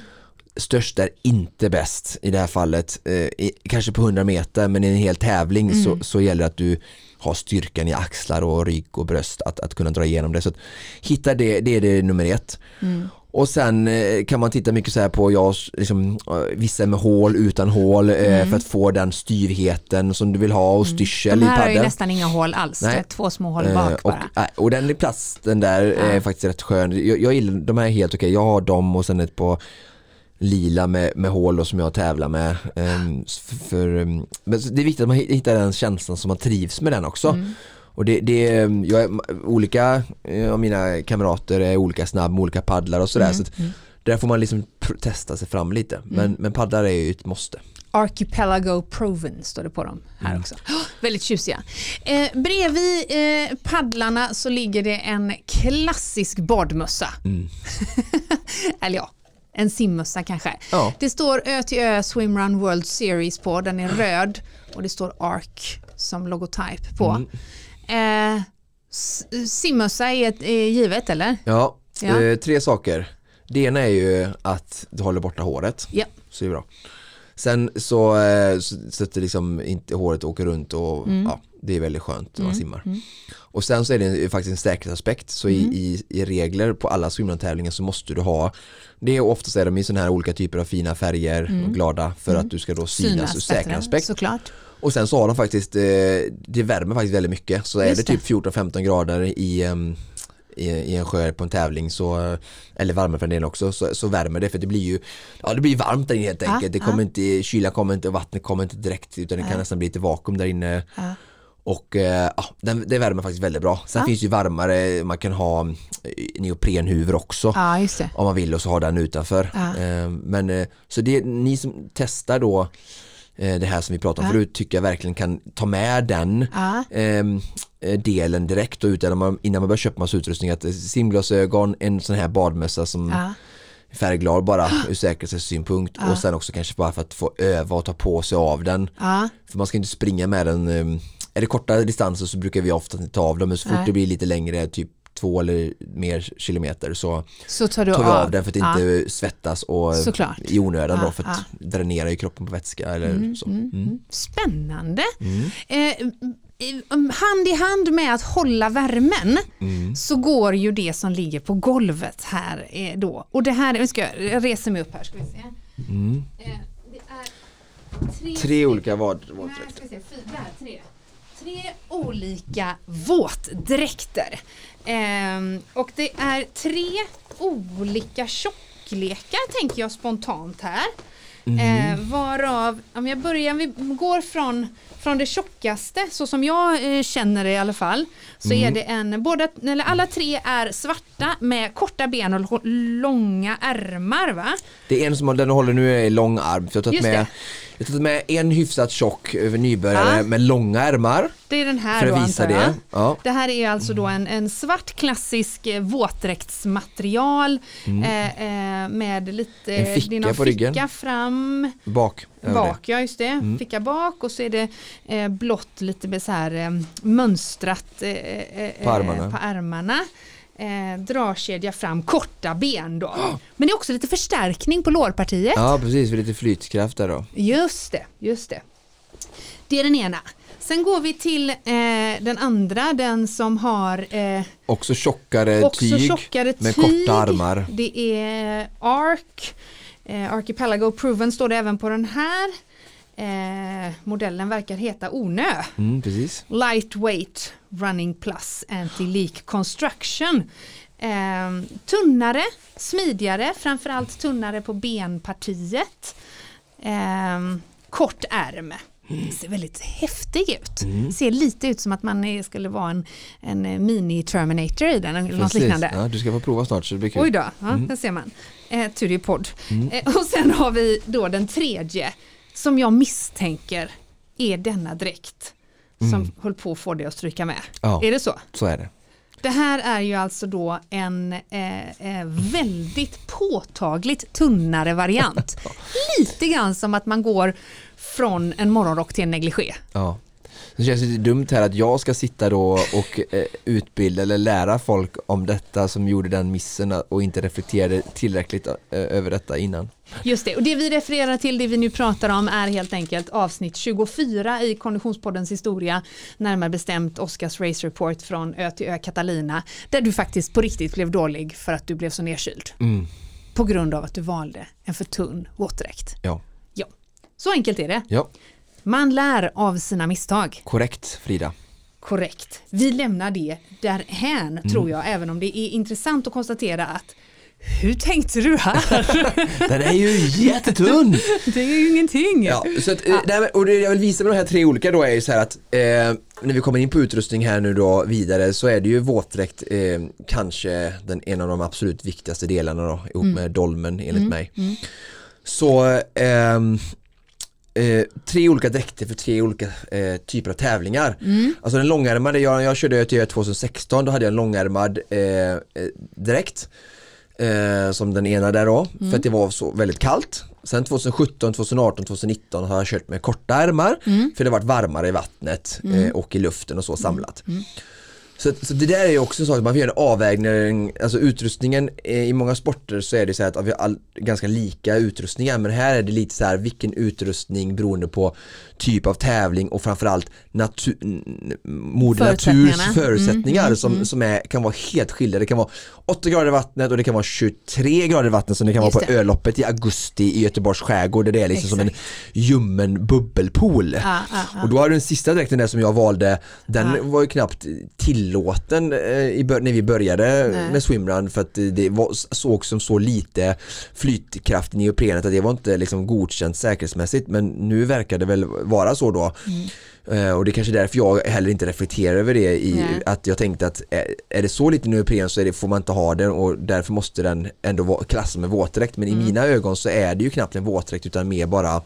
[SPEAKER 2] Störst är inte bäst i det här fallet, eh, kanske på 100 meter men i en hel tävling
[SPEAKER 1] Mm.
[SPEAKER 2] så, så gäller det att du har styrkan i axlar och rygg och bröst att, att kunna dra igenom det. Så att, hitta det, det är det nummer ett.
[SPEAKER 1] Mm.
[SPEAKER 2] Och sen eh, kan man titta mycket så här på, ja, s- liksom, eh, vissa med hål, utan hål eh, för att få den styrheten som du vill ha och styrsel
[SPEAKER 1] Mm. De
[SPEAKER 2] i
[SPEAKER 1] här har ju
[SPEAKER 2] paddeln.
[SPEAKER 1] nästan inga hål alls.
[SPEAKER 2] Nej.
[SPEAKER 1] Det är två små hål bak
[SPEAKER 2] och,
[SPEAKER 1] bara.
[SPEAKER 2] äh, och den plasten där är faktiskt rätt skön. Jag, jag gillar, de här är helt okej. Jag har dem och sen ett par lila med, med hål då, som jag tävlar med. Ehm, s- för, ehm, men det är viktigt att man hittar den känslan som man trivs med den också.
[SPEAKER 1] Mm.
[SPEAKER 2] Och det, det är, jag är, olika eh, av mina kamrater är olika snabb med olika paddlar och
[SPEAKER 1] Mm.
[SPEAKER 2] sådär. Så att där får man liksom testa sig fram lite. Men, men paddlar är ju ett måste.
[SPEAKER 1] Archipelago Proven står det på dem här
[SPEAKER 2] Mm.
[SPEAKER 1] också. Oh, väldigt tjusiga. Eh, bredvid eh, paddlarna så ligger det en klassisk badmössa.
[SPEAKER 2] Mm.
[SPEAKER 1] Eller ja, en simmössa kanske.
[SPEAKER 2] Ja.
[SPEAKER 1] Det står Ö till Ö Swimrun World Series på, den är röd och det står ARK som logotyp på.
[SPEAKER 2] Mm.
[SPEAKER 1] Eh, simmössa är, är givet eller?
[SPEAKER 2] Ja,
[SPEAKER 1] Ja.
[SPEAKER 2] Eh, tre saker. Det ena är ju att du håller borta håret.
[SPEAKER 1] Ja.
[SPEAKER 2] Så det är bra. Sen så, eh, så, så att det liksom inte håret åker runt och
[SPEAKER 1] Mm.
[SPEAKER 2] ja, det är väldigt skönt när man simmar. Och sen så är det faktiskt en säkerhetsaspekt så i,
[SPEAKER 1] Mm.
[SPEAKER 2] i, i regler på alla swimrun-tävlingar så måste du ha det är oftast är de i sådana här olika typer av fina färger och glada för att du ska då synas ur
[SPEAKER 1] Mm. Synas bättre,
[SPEAKER 2] säkerhetsaspekt.
[SPEAKER 1] såklart.
[SPEAKER 2] Och sen så har de faktiskt, eh, det värmer faktiskt väldigt mycket. Så är
[SPEAKER 1] Just
[SPEAKER 2] det typ 14-15 grader i, i, i en sjö på en tävling så, eller varmare för en del också, så, så värmer det för det blir ju, ja det blir varmt där inne helt enkelt. Det kommer inte, kylan kommer inte, vattnet kommer inte direkt utan det kan nästan bli lite vakuum där inne. Och eh, ja, den, det värmer faktiskt väldigt bra. Sen
[SPEAKER 1] Ja.
[SPEAKER 2] finns det ju varmare, man kan ha eh, neoprenhuvor också
[SPEAKER 1] Ja,
[SPEAKER 2] om man vill och så ha den utanför. Eh, Men så det ni som testar då det här som vi pratade om
[SPEAKER 1] Ja.
[SPEAKER 2] förut tycker jag verkligen kan ta med den ehm, eh, delen direkt och utan man, innan man börjar köpa massa utrustning att eh, simglasögon, en sån här badmössa som
[SPEAKER 1] Ja.
[SPEAKER 2] är färgglad bara ur säkerhetssynpunkt och sen också kanske bara för att få öva och ta på sig av den.
[SPEAKER 1] Ja.
[SPEAKER 2] För man ska inte springa med den, ehm, är det korta distanser så brukar vi ofta ta av dem men så fort
[SPEAKER 1] Nej.
[SPEAKER 2] det blir lite längre, typ två eller mer kilometer så
[SPEAKER 1] Så tar du
[SPEAKER 2] tar vi
[SPEAKER 1] av,
[SPEAKER 2] av den för att
[SPEAKER 1] Ja.
[SPEAKER 2] inte svettas och
[SPEAKER 1] Såklart.
[SPEAKER 2] i onödan
[SPEAKER 1] Ja,
[SPEAKER 2] då för att dränera kroppen på vätska eller så. Mm.
[SPEAKER 1] Spännande. Eh, um, hand i hand med att hålla värmen
[SPEAKER 2] Mm.
[SPEAKER 1] så går ju det som ligger på golvet här eh, då. Och det här, ska jag, jag reser mig upp här ska vi se.
[SPEAKER 2] Mm.
[SPEAKER 1] Eh, det är tre,
[SPEAKER 2] Tre olika våtdräkter.
[SPEAKER 1] tre. Tre olika våtdräkter. Ehm, och det är tre olika tjocklekar tänker jag spontant här. Eh, varav, om jag börjar, vi går från, från det tjockaste så som jag eh, känner det i alla fall. Så är det en, båda, eller alla tre är svarta med korta ben och långa ärmar va?
[SPEAKER 2] Det är en som den håller nu är lång arm. Så jag har tagit med,
[SPEAKER 1] det.
[SPEAKER 2] Jag tagit med en hyfsat tjock över nybörjare
[SPEAKER 1] Ja.
[SPEAKER 2] med långa ärmar.
[SPEAKER 1] Det är den här
[SPEAKER 2] För
[SPEAKER 1] då
[SPEAKER 2] att visa
[SPEAKER 1] antar jag.
[SPEAKER 2] det. Ja.
[SPEAKER 1] Det här är alltså då en, en svart klassisk eh, våtdräktsmaterial eh, eh, med lite
[SPEAKER 2] Mm. En ficka
[SPEAKER 1] det är någon
[SPEAKER 2] på ryggen.
[SPEAKER 1] ficka fram,
[SPEAKER 2] Bak.
[SPEAKER 1] bak, ja just det,
[SPEAKER 2] Mm.
[SPEAKER 1] ficka bak och så är det eh, blått lite med så här eh, mönstrat eh, eh,
[SPEAKER 2] På armarna.
[SPEAKER 1] på ärmarna. Eh, dragkedja fram, korta ben då. Men det är också lite förstärkning på lårpartiet.
[SPEAKER 2] Ja precis, för lite flytkraft där då.
[SPEAKER 1] Just det, just det. Det är den ena. Sen går vi till eh, den andra, den som har eh,
[SPEAKER 2] Också tjockare
[SPEAKER 1] också
[SPEAKER 2] tyg
[SPEAKER 1] tjockare
[SPEAKER 2] med
[SPEAKER 1] tyg.
[SPEAKER 2] korta armar.
[SPEAKER 1] Det är ARK, eh, Archipelago Proven står det även på den här. Eh, modellen verkar heta Onö.
[SPEAKER 2] Mm, precis.
[SPEAKER 1] Lightweight Running Plus Anti-Leak Construction. Eh, tunnare, smidigare, framförallt tunnare på benpartiet. Eh, kort ärm. Ser väldigt häftig ut.
[SPEAKER 2] Mm.
[SPEAKER 1] Ser lite ut som att man är, skulle vara en, en mini-Terminator i den eller något liknande.
[SPEAKER 2] Ja, du ska få prova snart så det blir kul.
[SPEAKER 1] Oj då, ja, där ser man. Eh, tur är podd. Eh, och sen har vi då den tredje som jag misstänker är denna dräkt som höll på att få dig att stryka med.
[SPEAKER 2] Ja.
[SPEAKER 1] Är det så?
[SPEAKER 2] Så är det.
[SPEAKER 1] Det här är ju alltså då en eh, eh, väldigt påtagligt tunnare variant. Lite grann som att man går från en morgonrock till en negligé.
[SPEAKER 2] Ja. Det känns lite dumt här att jag ska sitta då och eh, utbilda eller lära folk om detta som gjorde den missen och inte reflekterade tillräckligt eh, över detta innan.
[SPEAKER 1] Just det, och det vi refererar till, det vi nu pratar om är helt enkelt avsnitt 24 i Konditionspoddens historia, närmare bestämt Oscars Race Report från Ö till Ö Catalina, där du faktiskt på riktigt blev dålig för att du blev så nedkyld.
[SPEAKER 2] Mm.
[SPEAKER 1] På grund av att du valde en för tunn våtdräkt.
[SPEAKER 2] Ja.
[SPEAKER 1] Ja, så enkelt är det.
[SPEAKER 2] ja,
[SPEAKER 1] Man lär av sina misstag.
[SPEAKER 2] korrekt Frida.
[SPEAKER 1] Korrekt. Vi lämnar det därhän
[SPEAKER 2] Mm.
[SPEAKER 1] tror jag, även om det är intressant att konstatera att hur tänkte du här?
[SPEAKER 2] Den är ju jättetunn!
[SPEAKER 1] det är ju ingenting.
[SPEAKER 2] Ja, så att, eh, men- och det jag vill visa med de här tre olika då är ju så här att eh, när vi kommer in på utrustning här nu då vidare så är det ju våtdräkt eh, kanske den, en av de absolut viktigaste delarna då ihop med dolmen enligt mig. Så ehm, Eh, tre olika dräkter för tre olika eh, typer av tävlingar. Alltså den långärmade, jag, jag körde till 2016, då hade jag en långärmad eh, eh, dräkt. Eh, som den ena där då, för att det var så väldigt kallt. Sen 2017, 2018, 2019 har jag kört med korta ärmar för det har varit varmare i vattnet eh, och i luften och så samlat. Så, så det där är ju också så att man får göra en avvägning, alltså utrustningen eh, i många sporter så är det så här att vi har all, ganska lika utrustningar men här är det lite så här vilken utrustning beroende på typ av tävling och framförallt natur, moder naturs
[SPEAKER 1] Förutsättningarna.
[SPEAKER 2] förutsättningar som, som är, kan vara helt skilda. Det kan vara 8 grader i vattnet och det kan vara 23 grader i vattnet som det kan
[SPEAKER 1] Just
[SPEAKER 2] vara på
[SPEAKER 1] det.
[SPEAKER 2] öloppet i augusti i Göteborgs skärgård där det är liksom som en ljummen bubbelpool.
[SPEAKER 1] Ja, ja, ja.
[SPEAKER 2] Och då har du den sista dräkten där som jag valde, den
[SPEAKER 1] Ja.
[SPEAKER 2] var ju knappt tillåten eh, i när vi började
[SPEAKER 1] Nej.
[SPEAKER 2] med swimrun för att det- var, såg som så lite flytkraft i neoprenet att det var inte liksom godkänt säkerhetsmässigt men nu verkar det väl vara så då. Eh, och det är kanske är därför jag heller inte reflekterar över det i
[SPEAKER 1] Nej.
[SPEAKER 2] att jag tänkte att är, är det så lite neopren så det, får man inte ha den och därför måste den ändå vara klassad med våtdräkt men i mina ögon så är det ju knappt en våtdräkt utan mer bara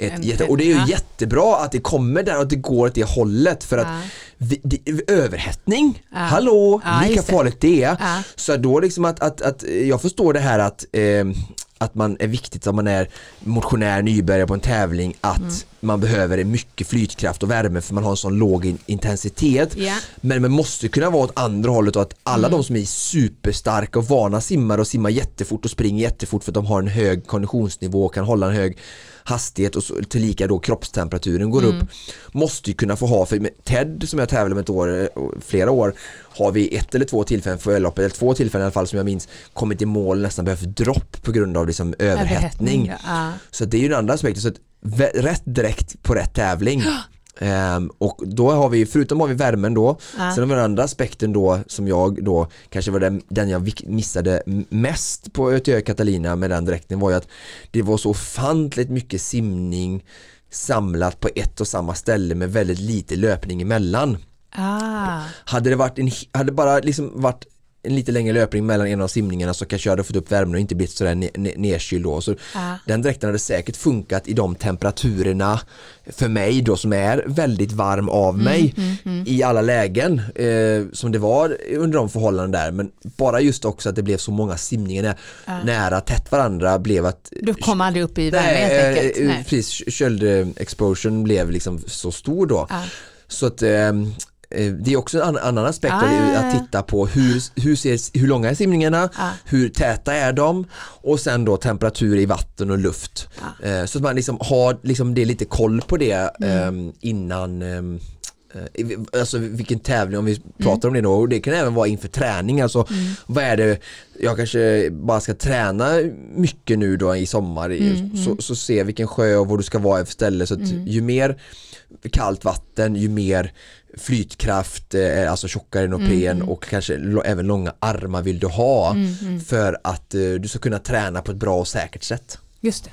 [SPEAKER 2] ett jätte, och det är ju
[SPEAKER 1] ja.
[SPEAKER 2] jättebra att det kommer där och att det går åt det hållet för att
[SPEAKER 1] Ja.
[SPEAKER 2] vi, det, överhettning,
[SPEAKER 1] Ja.
[SPEAKER 2] hallå,
[SPEAKER 1] Ja,
[SPEAKER 2] lika farligt det är. Så då liksom att, att, att jag förstår det här att eh, att man är viktigt om man är motionär, nybörjare på en tävling att
[SPEAKER 1] Mm.
[SPEAKER 2] man behöver mycket flytkraft och värme för man har en sån låg in- intensitet.
[SPEAKER 1] Ja.
[SPEAKER 2] Men man måste kunna vara åt andra hållet och att alla
[SPEAKER 1] Mm.
[SPEAKER 2] de som är superstarka och vana simmare och simmar jättefort och springer jättefort för att de har en hög konditionsnivå och kan hålla en hög hastighet och så, tillika då kroppstemperaturen går
[SPEAKER 1] Mm.
[SPEAKER 2] upp måste ju kunna få ha, för med Ted som jag tävlade med ett år, eh, flera år har vi ett eller två tillfällen för ölloppet, eller två tillfällen i alla fall som jag minns kommit i mål nästan behövt dropp på grund av liksom överhettning.
[SPEAKER 1] Ja.
[SPEAKER 2] Så det är ju den andra aspekten, så att rätt direkt på rätt tävling. Ehm, och då har vi, förutom har vi värmen då,
[SPEAKER 1] Ja.
[SPEAKER 2] sen har vi den andra aspekten då som jag då kanske var den, den jag missade mest på ÖTÖ Catalina med den dräkten var ju att det var så ofantligt mycket simning samlat på ett och samma ställe med väldigt lite löpning emellan.
[SPEAKER 1] Ah.
[SPEAKER 2] Hade det varit en, hade bara liksom varit en lite längre löpning mellan en av simningarna så kanske jag hade fått upp värmen och inte blivit sådär ne- ne- nedkyld då. Så
[SPEAKER 1] Ja.
[SPEAKER 2] Den dräkten hade säkert funkat i de temperaturerna för mig då som är väldigt varm av mig i alla lägen eh, som det var under de förhållanden där men bara just också att det blev så många simningar nä- nära tätt varandra blev att
[SPEAKER 1] Du kom aldrig upp i värme helt enkelt.
[SPEAKER 2] eh,
[SPEAKER 1] Nej.
[SPEAKER 2] precis, köld-exposure blev liksom så stor då.
[SPEAKER 1] Ja.
[SPEAKER 2] Så att eh, det är också en annan, aspekt
[SPEAKER 1] Ah, ja,
[SPEAKER 2] att titta på hur, hur, ser, hur långa är simningarna,
[SPEAKER 1] Ah.
[SPEAKER 2] hur täta är de? Och sen då temperatur i vatten och luft.
[SPEAKER 1] Ah.
[SPEAKER 2] Eh, så att man liksom har liksom det lite koll på det
[SPEAKER 1] Mm.
[SPEAKER 2] ehm, innan ehm, Eh, Alltså vilken tävling om vi pratar om det då. Och det kan även vara inför träning alltså vad är det jag kanske bara ska träna mycket nu då i sommar? I- så, så se vilken sjö och var du ska vara för ställe. Så att ju mer kallt vatten ju mer flytkraft, eh, alltså tjockare neopren och kanske även långa armar vill du ha för att eh, du ska kunna träna på ett bra och säkert sätt.
[SPEAKER 1] Just det.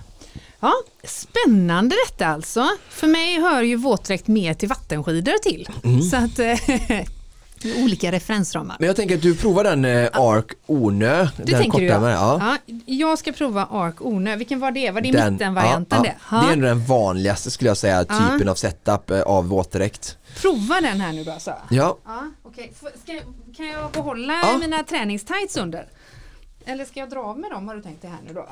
[SPEAKER 1] Ja, spännande detta alltså. För mig hör ju våtdräkt mer till vattenskidor till.
[SPEAKER 2] Mm.
[SPEAKER 1] Så att eh, olika referensramar.
[SPEAKER 2] Men jag tänker att du provar den eh, Arc Onö,
[SPEAKER 1] Det
[SPEAKER 2] den
[SPEAKER 1] tänker du ja.
[SPEAKER 2] med, ja.
[SPEAKER 1] ja. Jag ska prova Arc Onö. Vilken var det? Var det
[SPEAKER 2] Den-
[SPEAKER 1] mittenvarianten
[SPEAKER 2] ja,
[SPEAKER 1] det?
[SPEAKER 2] ja. Det är ändå den vanligaste skulle jag säga typen av setup eh, av våtdräkt.
[SPEAKER 1] Prova den här nu då alltså.
[SPEAKER 2] Ja,
[SPEAKER 1] Ja. Får- Ska, kan jag behålla
[SPEAKER 2] Ja.
[SPEAKER 1] mina träningstights under? Eller ska jag dra av med dem har du tänkt det här nu då?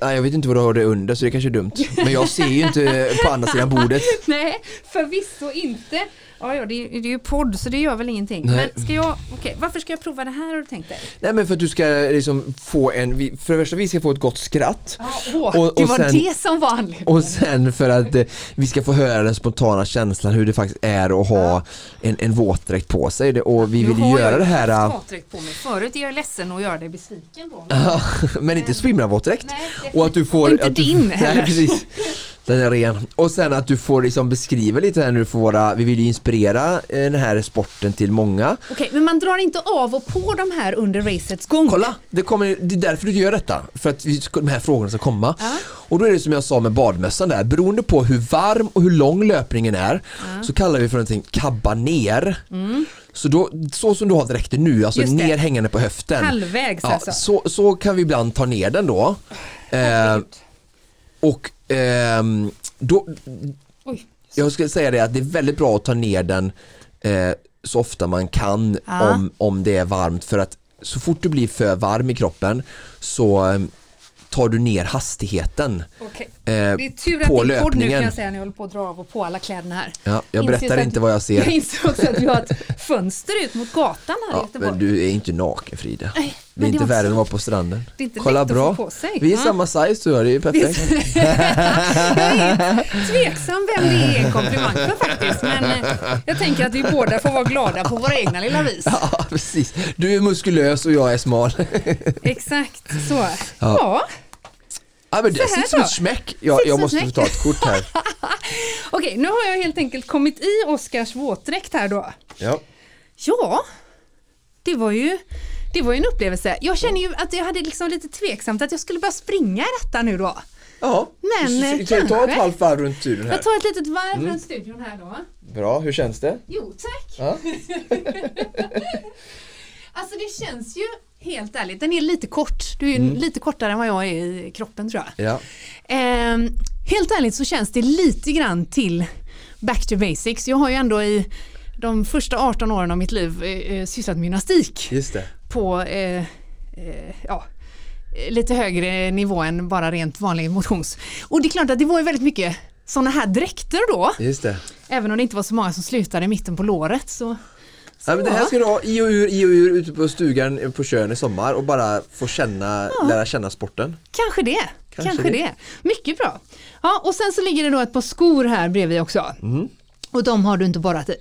[SPEAKER 2] Nej, jag vet inte vad du har det under så det kanske är dumt. Men jag ser ju inte eh, på andra sidan bordet.
[SPEAKER 1] Nej, förvisso inte. Ja, ja, det är, det är ju podd så det gör väl ingenting.
[SPEAKER 2] Nej.
[SPEAKER 1] Men ska jag, okej, varför ska jag prova det här har du tänkt dig?
[SPEAKER 2] Nej men för att du ska liksom få en, för det första vi ska få ett gott skratt.
[SPEAKER 1] Ja, åh,
[SPEAKER 2] Och-
[SPEAKER 1] det
[SPEAKER 2] och
[SPEAKER 1] var
[SPEAKER 2] sen-
[SPEAKER 1] det som var anledningen.
[SPEAKER 2] Och sen för att eh, vi ska få höra den spontana känslan hur det faktiskt är att ha en, en våtdräkt på sig. Det- Och vi
[SPEAKER 1] Nu
[SPEAKER 2] vill
[SPEAKER 1] har
[SPEAKER 2] ju
[SPEAKER 1] jag
[SPEAKER 2] göra det här,
[SPEAKER 1] våtdräkt på mig förut. Jag är ledsen att göra dig besviken då.
[SPEAKER 2] äh, men inte swimrunvåtdräkt.
[SPEAKER 1] Nej,
[SPEAKER 2] Och att du får...
[SPEAKER 1] Inte
[SPEAKER 2] att du,
[SPEAKER 1] din
[SPEAKER 2] Nej
[SPEAKER 1] heller.
[SPEAKER 2] precis. Den är ren. Och sen att du får liksom beskriva lite här nu för våra, vi vill ju inspirera eh, den här sporten till många.
[SPEAKER 1] Okej, men man drar inte av och på de här under racets gång.
[SPEAKER 2] Kolla, det, kommer, det är därför du gör detta. För att de här frågorna ska komma.
[SPEAKER 1] Ja.
[SPEAKER 2] Och då är det som jag sa med badmössan där, beroende på hur varm och hur lång löpningen är så kallar vi för någonting kabba ner. Så, då, så som du har dräkten nu, alltså
[SPEAKER 1] Mm.
[SPEAKER 2] Ner hängande på höften.
[SPEAKER 1] Halvvägs
[SPEAKER 2] Ja,
[SPEAKER 1] alltså.
[SPEAKER 2] så, så kan vi ibland ta ner den då. Eh, och ehm, då,
[SPEAKER 1] Oj.
[SPEAKER 2] jag skulle säga det att det är väldigt bra att ta ner den eh, så ofta man kan
[SPEAKER 1] Ja.
[SPEAKER 2] om, om det är varmt för att så fort du blir för varm i kroppen så eh, tar du ner hastigheten
[SPEAKER 1] Okej.
[SPEAKER 2] Eh,
[SPEAKER 1] Det är tur att
[SPEAKER 2] på
[SPEAKER 1] det är podd nu kan jag säga när jag håller på att dra av och på alla kläderna här.
[SPEAKER 2] Ja, jag
[SPEAKER 1] Inser
[SPEAKER 2] berättar inte
[SPEAKER 1] att-
[SPEAKER 2] vad jag ser.
[SPEAKER 1] Jag inser också att vi har ett fönster ut mot gatan här i
[SPEAKER 2] Ja,
[SPEAKER 1] Göteborg.
[SPEAKER 2] men du är inte naken Frida.
[SPEAKER 1] Nej,
[SPEAKER 2] Det är inte
[SPEAKER 1] var
[SPEAKER 2] värre än att vara på stranden.
[SPEAKER 1] Det är inte
[SPEAKER 2] Kolla
[SPEAKER 1] lätt
[SPEAKER 2] bra.
[SPEAKER 1] att få på sig.
[SPEAKER 2] Vi är
[SPEAKER 1] Ja.
[SPEAKER 2] samma size så det är ju perfekt.
[SPEAKER 1] Tveksam vem det är en komplimang för faktiskt. Men eh, jag tänker att vi båda får vara glada på våra egna lilla vis.
[SPEAKER 2] Ja, precis. Du är muskulös och jag är smal.
[SPEAKER 1] Exakt så. Ja.
[SPEAKER 2] Ja, men det sitter som ett smäck. Jag,
[SPEAKER 1] Sitter
[SPEAKER 2] jag måste få ta ett kort här.
[SPEAKER 1] Okej, nu har jag helt enkelt kommit i Oskars våtdräkt här då.
[SPEAKER 2] Ja.
[SPEAKER 1] Ja, det var ju det var ju en upplevelse. Jag känner ju att jag hade liksom lite tveksamt att jag skulle börja springa i detta nu då.
[SPEAKER 2] Ja,
[SPEAKER 1] Men,
[SPEAKER 2] Så-
[SPEAKER 1] eh,
[SPEAKER 2] ta ett halvt varv runt studion här.
[SPEAKER 1] Jag tar ett litet varv runt studion här då.
[SPEAKER 2] Bra, hur känns det?
[SPEAKER 1] Jo, tack.
[SPEAKER 2] Ja.
[SPEAKER 1] Alltså det känns ju helt ärligt, den är lite kort. Du är ju lite kortare än vad jag är i kroppen tror jag.
[SPEAKER 2] Ja.
[SPEAKER 1] Ehm, helt ärligt så känns det lite grann till back to basics. Jag har ju ändå i de första 18 åren av mitt liv eh, eh, sysslat med gymnastik
[SPEAKER 2] Just det.
[SPEAKER 1] på eh, eh, ja, eh, lite högre nivå än bara rent vanlig motions. Och det är klart att det var ju väldigt mycket sådana här dräkter då.
[SPEAKER 2] Just det.
[SPEAKER 1] Även om det inte var så många som slutade i mitten på låret så
[SPEAKER 2] Ja, men det här ska du ha i och ur, i och ur ute på stugan på Tjörn i sommar och bara få känna, lära känna sporten.
[SPEAKER 1] Kanske det.
[SPEAKER 2] Kanske
[SPEAKER 1] Kanske,
[SPEAKER 2] det.
[SPEAKER 1] det. Mycket bra. Ja, och sen så ligger det då ett par skor här bredvid också.
[SPEAKER 2] Mm.
[SPEAKER 1] Och de har du inte borrat i.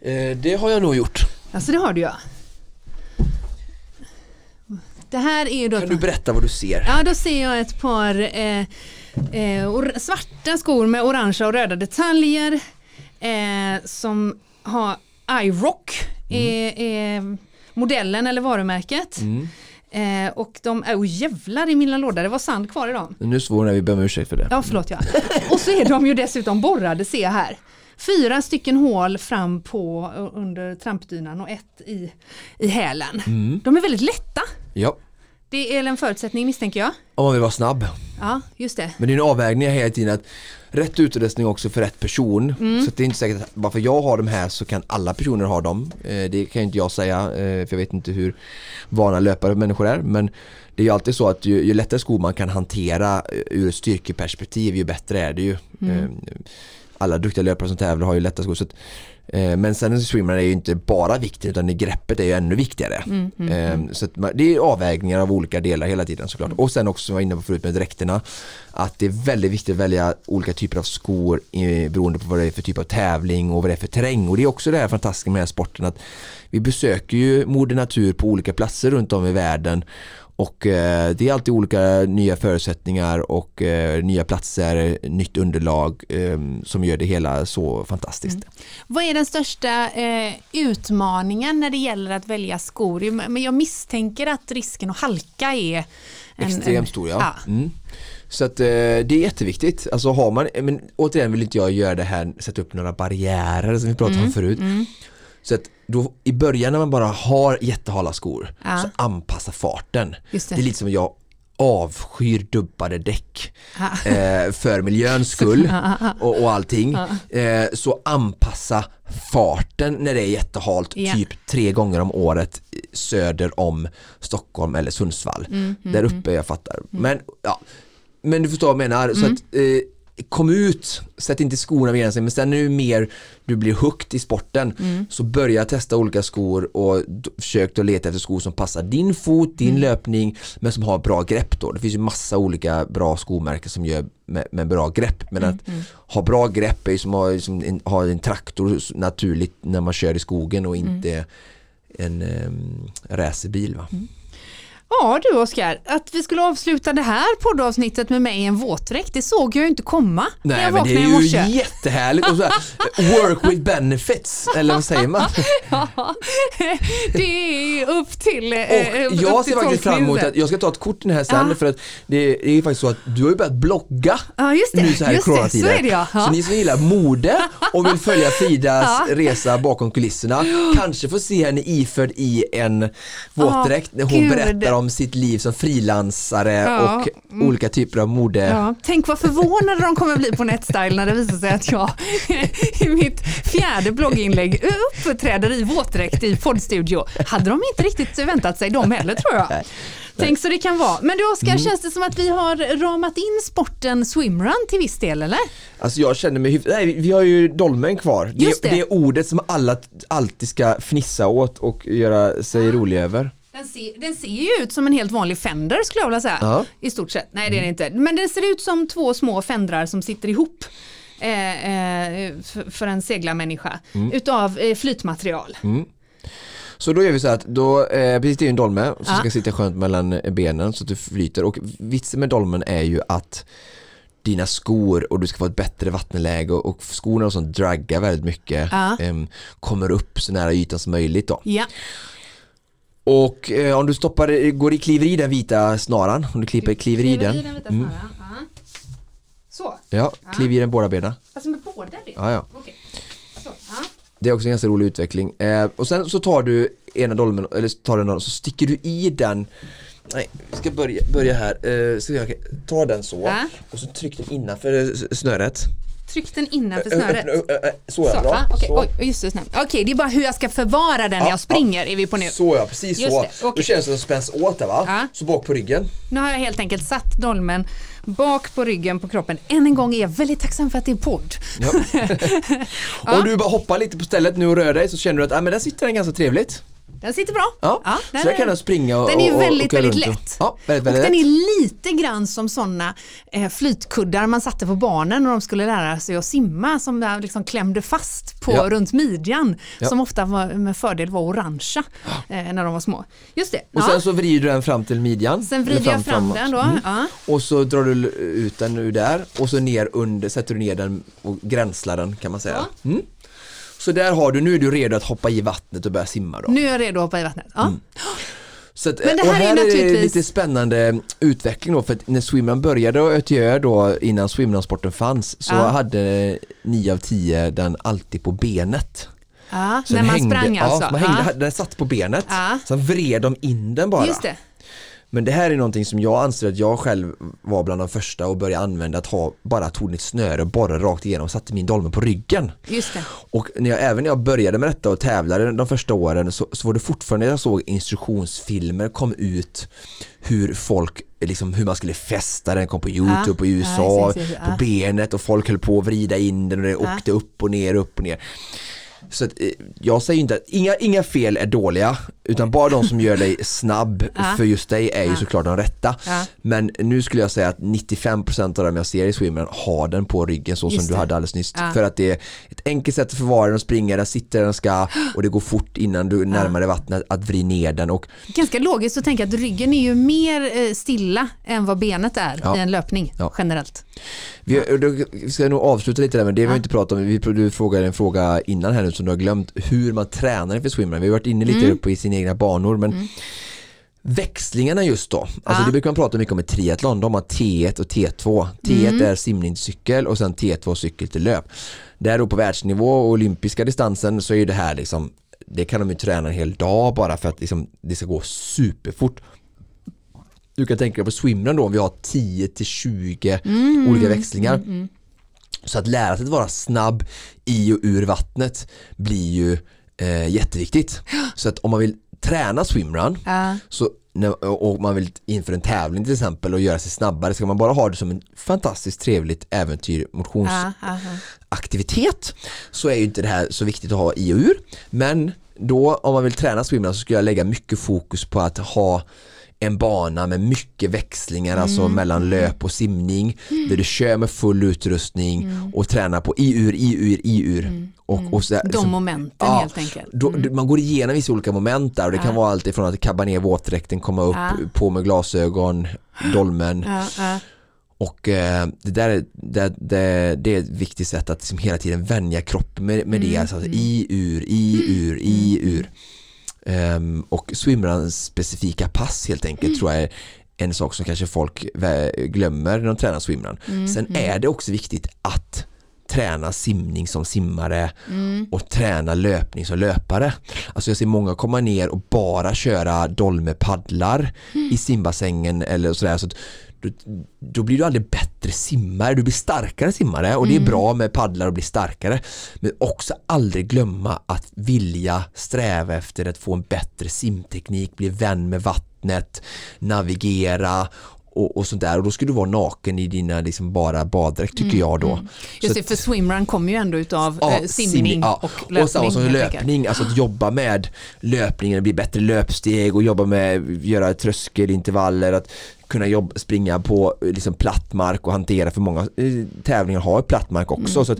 [SPEAKER 2] Eh, det har jag nog gjort.
[SPEAKER 1] Alltså det har du ja. Det här är ju då...
[SPEAKER 2] Kan du berätta vad du ser?
[SPEAKER 1] Ja, då ser jag ett par eh, eh, svarta skor med orangea och röda detaljer eh, som har iRock är, är modellen eller varumärket.
[SPEAKER 2] Mm.
[SPEAKER 1] Eh, och de, oh jävlar i min lilla låda, det var sand kvar i dem.
[SPEAKER 2] Nu svor när vi ber om ursäkt för det.
[SPEAKER 1] Ja, förlåt ja. Och så är de ju dessutom borrade ser jag här. Fyra stycken hål fram på under trampdynan och ett i, i hälen.
[SPEAKER 2] Mm.
[SPEAKER 1] De är väldigt lätta.
[SPEAKER 2] Ja,
[SPEAKER 1] Det är en förutsättning misstänker jag.
[SPEAKER 2] om man vill vara snabb.
[SPEAKER 1] Ja, just det.
[SPEAKER 2] Men det är en avvägning hela tiden att rätt utrustning också för rätt person.
[SPEAKER 1] Mm.
[SPEAKER 2] Så det är inte säkert att bara för jag har de här så kan alla personer ha dem. Eh, Det kan inte jag säga eh, för jag vet inte hur vana löpare människor är. Men det är ju alltid så att ju, ju lättare skor man kan hantera eh, ur ett styrkeperspektiv ju bättre är det ju.
[SPEAKER 1] Mm.
[SPEAKER 2] Alla duktiga löpare som tävlar har ju lätta skor. Så att, Men sen swimrun är ju inte bara viktigt utan det greppet är ju ännu viktigare. Eh, Så att man- det är avvägningar av olika delar hela tiden såklart. Och sen också som jag var inne på förut med dräkterna att det är väldigt viktigt att välja olika typer av skor eh, beroende på vad det är för typ av tävling och vad det är för terräng. Och det är också det här fantastiska med den här sporten att vi besöker ju moder natur på olika platser runt om i världen och eh, det är alltid olika nya förutsättningar och eh, nya platser, nytt underlag eh, som gör det hela så fantastiskt.
[SPEAKER 1] Vad är den största eh, utmaningen när det gäller att välja skor? Men jag misstänker att risken att halka är en,
[SPEAKER 2] Extremt stor ja. Mm. Så att eh, det är jätteviktigt. Alltså har man, men återigen vill inte jag göra det här, sätta upp några barriärer som vi pratade
[SPEAKER 1] Mm,
[SPEAKER 2] om förut. Så att då, i början när man bara har jättehala skor
[SPEAKER 1] Ja.
[SPEAKER 2] så anpassa farten.
[SPEAKER 1] Det.
[SPEAKER 2] det är lite som jag avskyr dubbade däck
[SPEAKER 1] Ja.
[SPEAKER 2] eh, för miljöns skull och, och allting. Eh, så anpassa farten när det är jättehalt typ tre gånger om året söder om Stockholm eller Sundsvall.
[SPEAKER 1] Mm,
[SPEAKER 2] Där uppe jag fattar. Men, ja, men du förstår vad jag menar.
[SPEAKER 1] Mm.
[SPEAKER 2] Så att, eh, kom ut, sätt inte skorna vid gränsen men sen nu mer du blir hooked i sporten
[SPEAKER 1] Mm.
[SPEAKER 2] så börja testa olika skor och försök att leta efter skor som passar din fot, din
[SPEAKER 1] Mm.
[SPEAKER 2] löpning men som har bra grepp då. Det finns ju massa olika bra skomärken som gör med, med bra grepp men
[SPEAKER 1] Mm,
[SPEAKER 2] att ha bra grepp är ju som att ha, som en, ha en traktor naturligt när man kör i skogen och
[SPEAKER 1] Mm.
[SPEAKER 2] inte en um, racerbil. Va?
[SPEAKER 1] Ja du Oskar, att vi skulle avsluta det här poddavsnittet med mig i en våtdräkt, det såg jag ju inte komma när
[SPEAKER 2] Nej
[SPEAKER 1] jag
[SPEAKER 2] men det
[SPEAKER 1] vaknade i
[SPEAKER 2] är
[SPEAKER 1] morse.
[SPEAKER 2] ju jättehärligt och så här, work with benefits eller vad säger man?
[SPEAKER 1] Ja, det är upp till eh,
[SPEAKER 2] Och jag ser faktiskt fram emot att jag ska ta ett kort den här sen
[SPEAKER 1] Ja.
[SPEAKER 2] för att det är ju faktiskt så att du har ju börjat blogga
[SPEAKER 1] Ja det,
[SPEAKER 2] nu så här i
[SPEAKER 1] just det, så
[SPEAKER 2] coronatider.
[SPEAKER 1] är det ja.
[SPEAKER 2] Så ni som gillar mode och vill följa Fridas resa bakom kulisserna kanske får se henne iförd i en våtdräkt när hon
[SPEAKER 1] gud.
[SPEAKER 2] berättar om sitt liv som frilansare
[SPEAKER 1] Ja.
[SPEAKER 2] och olika typer av mode.
[SPEAKER 1] Ja, tänk vad förvånade de kommer bli på Netstyle när det visar sig att jag i mitt fjärde blogginlägg uppträder i våtdräkt i poddstudio. Hade de inte riktigt väntat sig de heller tror jag. Tänk så det kan vara. Men du Oskar,
[SPEAKER 2] Mm.
[SPEAKER 1] känns det som att vi har ramat in sporten swimrun till viss del eller?
[SPEAKER 2] Alltså jag känner mig hyf- Nej, vi har ju dolmen kvar. Det,
[SPEAKER 1] Just det.
[SPEAKER 2] det är ordet som alla alltid ska fnissa åt och göra sig roliga över.
[SPEAKER 1] Den ser, den ser ju ut som en helt vanlig Fender skulle jag vilja säga.
[SPEAKER 2] Ja.
[SPEAKER 1] I stort sett. Nej det är det inte. Men den ser ut som två små Fendrar som sitter ihop. Eh, eh, för, en seglarmänniska.
[SPEAKER 2] Mm.
[SPEAKER 1] Utav eh, flytmaterial.
[SPEAKER 2] Så då gör vi så att då, eh, precis det är en dolme som
[SPEAKER 1] Ja.
[SPEAKER 2] ska sitta skönt mellan eh, benen så att du flyter och vitsen med dolmen är ju att dina skor och du ska få ett bättre vattenläge och, och skorna och sånt draggar väldigt mycket
[SPEAKER 1] Ja.
[SPEAKER 2] em, kommer upp så nära ytan som möjligt då.
[SPEAKER 1] Ja.
[SPEAKER 2] Och eh, om du stoppar, går i, kliver i den vita snaran, om du klipper, kliver i den,
[SPEAKER 1] vita
[SPEAKER 2] Mm.
[SPEAKER 1] snaran. Ja. Så,
[SPEAKER 2] ja, kliver i den båda benen.
[SPEAKER 1] alltså med båda det?
[SPEAKER 2] Ja, ja.
[SPEAKER 1] Så, ja.
[SPEAKER 2] Det är också en ganska rolig utveckling. Eh, och sen så tar du ena dolmen, eller tar den så sticker du i den Nej, vi ska börja, börja här. Eh, så jag, ta den så och så tryck den innanför eh, snöret.
[SPEAKER 1] Tryck den innanför snöret.
[SPEAKER 2] Så ja, bra.
[SPEAKER 1] Okej, oj, just det. Okej, det är bara hur jag ska förvara den när
[SPEAKER 2] Ja,
[SPEAKER 1] jag springer är vi på nu.
[SPEAKER 2] Så ja, precis
[SPEAKER 1] Just
[SPEAKER 2] så.
[SPEAKER 1] det, okej.
[SPEAKER 2] Då känns det som spänns åt där va?
[SPEAKER 1] Ja.
[SPEAKER 2] Så bak på ryggen.
[SPEAKER 1] Nu har jag helt enkelt satt dolmen bak på ryggen på kroppen. Än en gång är jag väldigt tacksam för att det är podd.
[SPEAKER 2] Ja. Om du bara hoppar lite på stället nu och rör dig så känner du att ah, men där sitter den ganska trevligt.
[SPEAKER 1] Den sitter bra.
[SPEAKER 2] Ja,
[SPEAKER 1] den
[SPEAKER 2] så
[SPEAKER 1] är-
[SPEAKER 2] kan den springa och
[SPEAKER 1] Den är
[SPEAKER 2] och- och
[SPEAKER 1] väldigt,
[SPEAKER 2] åka
[SPEAKER 1] väldigt
[SPEAKER 2] runt och-
[SPEAKER 1] lätt.
[SPEAKER 2] Ja, väldigt,
[SPEAKER 1] och
[SPEAKER 2] väldigt
[SPEAKER 1] den
[SPEAKER 2] lätt.
[SPEAKER 1] är lite grann som sådana eh, flytkuddar man satte på barnen när de skulle lära sig att simma som där liksom klämde fast på
[SPEAKER 2] Ja.
[SPEAKER 1] runt midjan
[SPEAKER 2] Ja.
[SPEAKER 1] som ofta var, med fördel var orangea eh, när de var små. Just det.
[SPEAKER 2] Och
[SPEAKER 1] ja.
[SPEAKER 2] sen så vrider du den fram till midjan.
[SPEAKER 1] Sen vrider jag fram
[SPEAKER 2] framåt.
[SPEAKER 1] den då.
[SPEAKER 2] Mm.
[SPEAKER 1] Ja.
[SPEAKER 2] Och så drar du ut den ur där och så ner under, sätter du ner den och gränslar den kan man säga. Mm. Så där har du, nu är du redo att hoppa i vattnet och börja simma då.
[SPEAKER 1] Nu är jag redo att hoppa i vattnet. Ja.
[SPEAKER 2] Så att,
[SPEAKER 1] Men det
[SPEAKER 2] och
[SPEAKER 1] här är
[SPEAKER 2] här är
[SPEAKER 1] naturligtvis-
[SPEAKER 2] lite spännande utveckling då för att när swimrun började och Ötjö då innan swimrunsporten fanns så
[SPEAKER 1] Ja.
[SPEAKER 2] hade 9 av 10 den alltid på benet.
[SPEAKER 1] Ja,
[SPEAKER 2] Så
[SPEAKER 1] när man
[SPEAKER 2] hängde,
[SPEAKER 1] sprang alltså.
[SPEAKER 2] Ja, man hängde,
[SPEAKER 1] ja.
[SPEAKER 2] den satt på benet,
[SPEAKER 1] Ja.
[SPEAKER 2] sen vred de in den bara.
[SPEAKER 1] Just det.
[SPEAKER 2] Men det här är någonting som jag anser att jag själv var bland de första och började använda att ha bara tog ett snöre och borrade rakt igenom och satte min dolmen på ryggen.
[SPEAKER 1] Just det.
[SPEAKER 2] Och när jag, även när jag började med detta och tävlade de första åren så, så var det fortfarande jag såg instruktionsfilmer kom ut hur folk, liksom hur man skulle fästa den kom på Youtube
[SPEAKER 1] Ja,
[SPEAKER 2] och i
[SPEAKER 1] ja,
[SPEAKER 2] USA
[SPEAKER 1] precis, precis,
[SPEAKER 2] på
[SPEAKER 1] ja.
[SPEAKER 2] benet och folk höll på att vrida in den och det
[SPEAKER 1] Ja.
[SPEAKER 2] åkte upp och ner, upp och ner. Så att, eh, jag säger inte att inga, inga fel är dåliga utan bara de som gör dig snabb för just dig är ju såklart de rätta. Men nu skulle jag säga att 95% av dem jag ser i swimrun har den på ryggen så
[SPEAKER 1] Just
[SPEAKER 2] som du hade alldeles nyss. För att det är ett enkelt sätt att förvara den och springa, den sitter där den ska och det går fort innan du närmar dig vattnet att vrida ner den och
[SPEAKER 1] Ganska logiskt att tänka att ryggen är ju mer eh, stilla än vad benet är
[SPEAKER 2] Ja.
[SPEAKER 1] i en löpning
[SPEAKER 2] Ja.
[SPEAKER 1] generellt.
[SPEAKER 2] Vi, då ska jag nog avsluta lite där men det har vi inte pratat om. Vi, du frågade en fråga innan här nu som du har glömt hur man tränar inför swimrun. Vi har varit inne lite
[SPEAKER 1] Mm.
[SPEAKER 2] på i sina egna banor men växlingarna just då. Alltså
[SPEAKER 1] Ja.
[SPEAKER 2] det brukar man prata mycket om i triathlon. De har T1 och T2. T1
[SPEAKER 1] Mm.
[SPEAKER 2] är simning cykel och sen T2 cykel till löp. Där då på världsnivå och olympiska distansen så är det här liksom det kan de ju träna en hel dag bara för att liksom, det ska gå superfort. Du kan tänka dig på swimrun då om vi har 10 till 20
[SPEAKER 1] Mm.
[SPEAKER 2] olika växlingar. Så att lära sig att vara snabb i och ur vattnet blir ju eh, jätteviktigt. Så att om man vill träna swimrun
[SPEAKER 1] Ja.
[SPEAKER 2] så, och man vill inför en tävling till exempel och göra sig snabbare ska man bara ha det som en fantastiskt trevligt äventyr, motionsaktivitet så är ju inte det här så viktigt att ha i och ur. Men då om man vill träna swimrun så skulle jag lägga mycket fokus på att ha en bana med mycket växlingar, alltså mellan löp och simning, där du kör med full utrustning och tränar på i-ur, i-ur, i-ur. Och, och så,
[SPEAKER 1] De momenten
[SPEAKER 2] Ja,
[SPEAKER 1] helt enkelt.
[SPEAKER 2] då, Man går igenom vissa olika moment där och det kan vara allt ifrån att kabba ner våtdräkten, komma upp, på med glasögon, dolmen. Och eh, det där är, det, det, det är ett viktigt sätt att liksom hela tiden vänja kroppen med, med
[SPEAKER 1] Mm,
[SPEAKER 2] det, alltså i, ur, i, ur, i, ur. Ehm, och swimrans specifika pass helt enkelt
[SPEAKER 1] Mm.
[SPEAKER 2] tror jag är en sak som kanske folk glömmer när de tränar swimrun.
[SPEAKER 1] Mm,
[SPEAKER 2] Sen är det också viktigt att träna simning som simmare
[SPEAKER 1] Mm.
[SPEAKER 2] och träna löpning som löpare. Alltså jag ser många komma ner och bara köra dolme paddlar
[SPEAKER 1] Mm.
[SPEAKER 2] i simbassängen eller sådär. Så att då, blir du aldrig bättre simmare, du blir starkare simmare och det är
[SPEAKER 1] Mm.
[SPEAKER 2] bra med paddlar och bli starkare. Men också aldrig glömma att vilja sträva efter att få en bättre simteknik, bli vän med vattnet, navigera och, och sånt där och då ska du vara naken i dina liksom bara baddräkt tycker jag då. Så
[SPEAKER 1] Mm, Just det, för swimrun kommer ju ändå utav
[SPEAKER 2] Ja,
[SPEAKER 1] eh, simning
[SPEAKER 2] ja.
[SPEAKER 1] och löpning.
[SPEAKER 2] Och
[SPEAKER 1] helt enkelt.
[SPEAKER 2] löpning, alltså att jobba med löpningen, bli bättre löpsteg och jobba med göra tröskelintervaller, att kunna jobba, springa på eh, liksom platt mark och hantera för många eh, tävlingar har platt mark också så att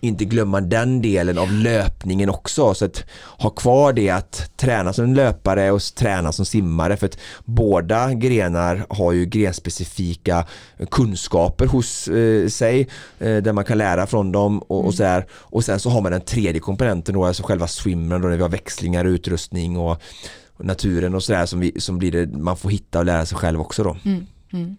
[SPEAKER 2] inte glömma den delen av löpningen också så att ha kvar det att träna som löpare och träna som simmare för att båda grenar har ju grenspecifika kunskaper hos eh, sig eh, där man kan lära från dem och, och sådär och sen så har man den tredje komponenten då alltså själva swimmen då där vi har växlingar, utrustning och, och naturen och sådär som, vi, som blir det man får hitta och lära sig själv också då. Mm, mm.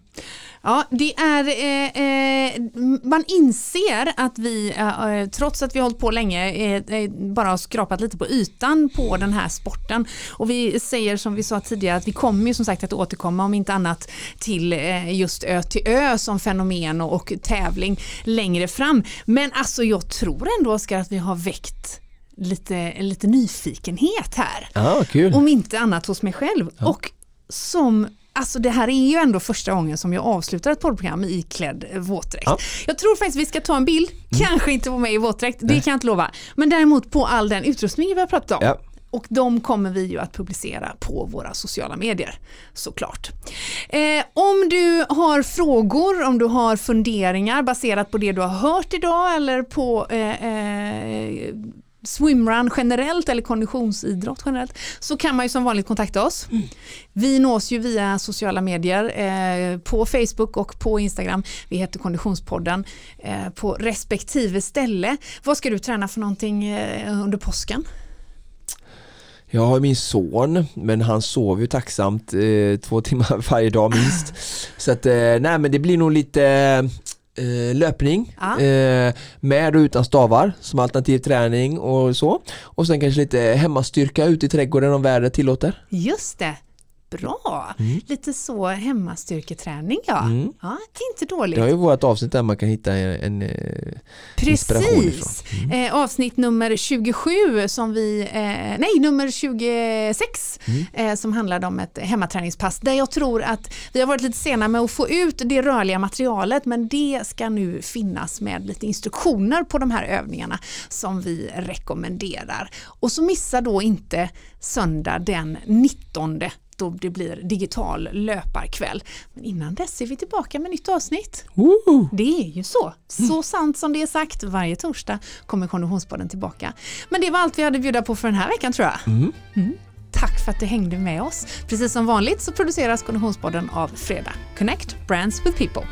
[SPEAKER 1] Ja, det är, eh, eh, man inser att vi, eh, eh trots att vi har hållit på länge, eh, eh, bara har skrapat lite på ytan på den här sporten. Och vi säger som vi sa tidigare att vi kommer ju som sagt att återkomma om inte annat till eh, just Ö till Ö som fenomen och, och tävling längre fram. Men alltså jag tror ändå Oskar att vi har väckt lite, lite nyfikenhet här.
[SPEAKER 2] Ja, kul.
[SPEAKER 1] Om inte annat hos mig själv. Och som Alltså det här är ju ändå första gången som jag avslutar ett poddprogram i iklädd eh, våtdräkt.
[SPEAKER 2] Ja.
[SPEAKER 1] Jag tror faktiskt vi ska ta en bild, kanske inte på mig i våtdräkt, det kan jag inte lova. Men däremot på all den utrustning vi har pratat om.
[SPEAKER 2] Ja.
[SPEAKER 1] Och de kommer vi ju att publicera på våra sociala medier såklart. Eh, om du har frågor, om du har funderingar baserat på det du har hört idag eller på eh, eh, swimrun generellt eller konditionsidrott generellt så kan man ju som vanligt kontakta oss. Vi nås ju via sociala medier eh, på Facebook och på Instagram. Vi heter Konditionspodden eh, på respektive ställe. Vad ska du träna för någonting eh, under påsken?
[SPEAKER 2] Jag har min son men han sover ju tacksamt eh, två timmar varje dag minst. Så att eh, nej men det blir nog lite eh, löpning
[SPEAKER 1] Ja.
[SPEAKER 2] eh, med och utan stavar som alternativ träning och så. Och sen kanske lite hemmastyrka ute i trädgården om vädret tillåter.
[SPEAKER 1] Just det. Bra! Lite så hemmastyrketräning ja.
[SPEAKER 2] Mm.
[SPEAKER 1] ja inte dåligt.
[SPEAKER 2] Det har ju vårt avsnitt där man kan hitta en, en eh,
[SPEAKER 1] Precis.
[SPEAKER 2] ifrån.
[SPEAKER 1] Eh, avsnitt nummer 27 som vi, eh, nej nummer 26
[SPEAKER 2] Mm.
[SPEAKER 1] eh, som handlade om ett hemmaträningspass där jag tror att vi har varit lite sena med att få ut det rörliga materialet men det ska nu finnas med lite instruktioner på de här övningarna som vi rekommenderar. Och så missa då inte söndag den 19 då det blir digital löparkväll. Men innan dess är vi tillbaka med nytt avsnitt.
[SPEAKER 2] Woo!
[SPEAKER 1] Det är ju så. Så sant som det är sagt. Varje torsdag kommer Konditionspodden tillbaka. Men det var allt vi hade att bjuda på för den här veckan tror jag.
[SPEAKER 2] Mm.
[SPEAKER 1] Mm. Tack för att du hängde med oss. Precis som vanligt så produceras Konditionspodden av Freda. Connect Brands with People.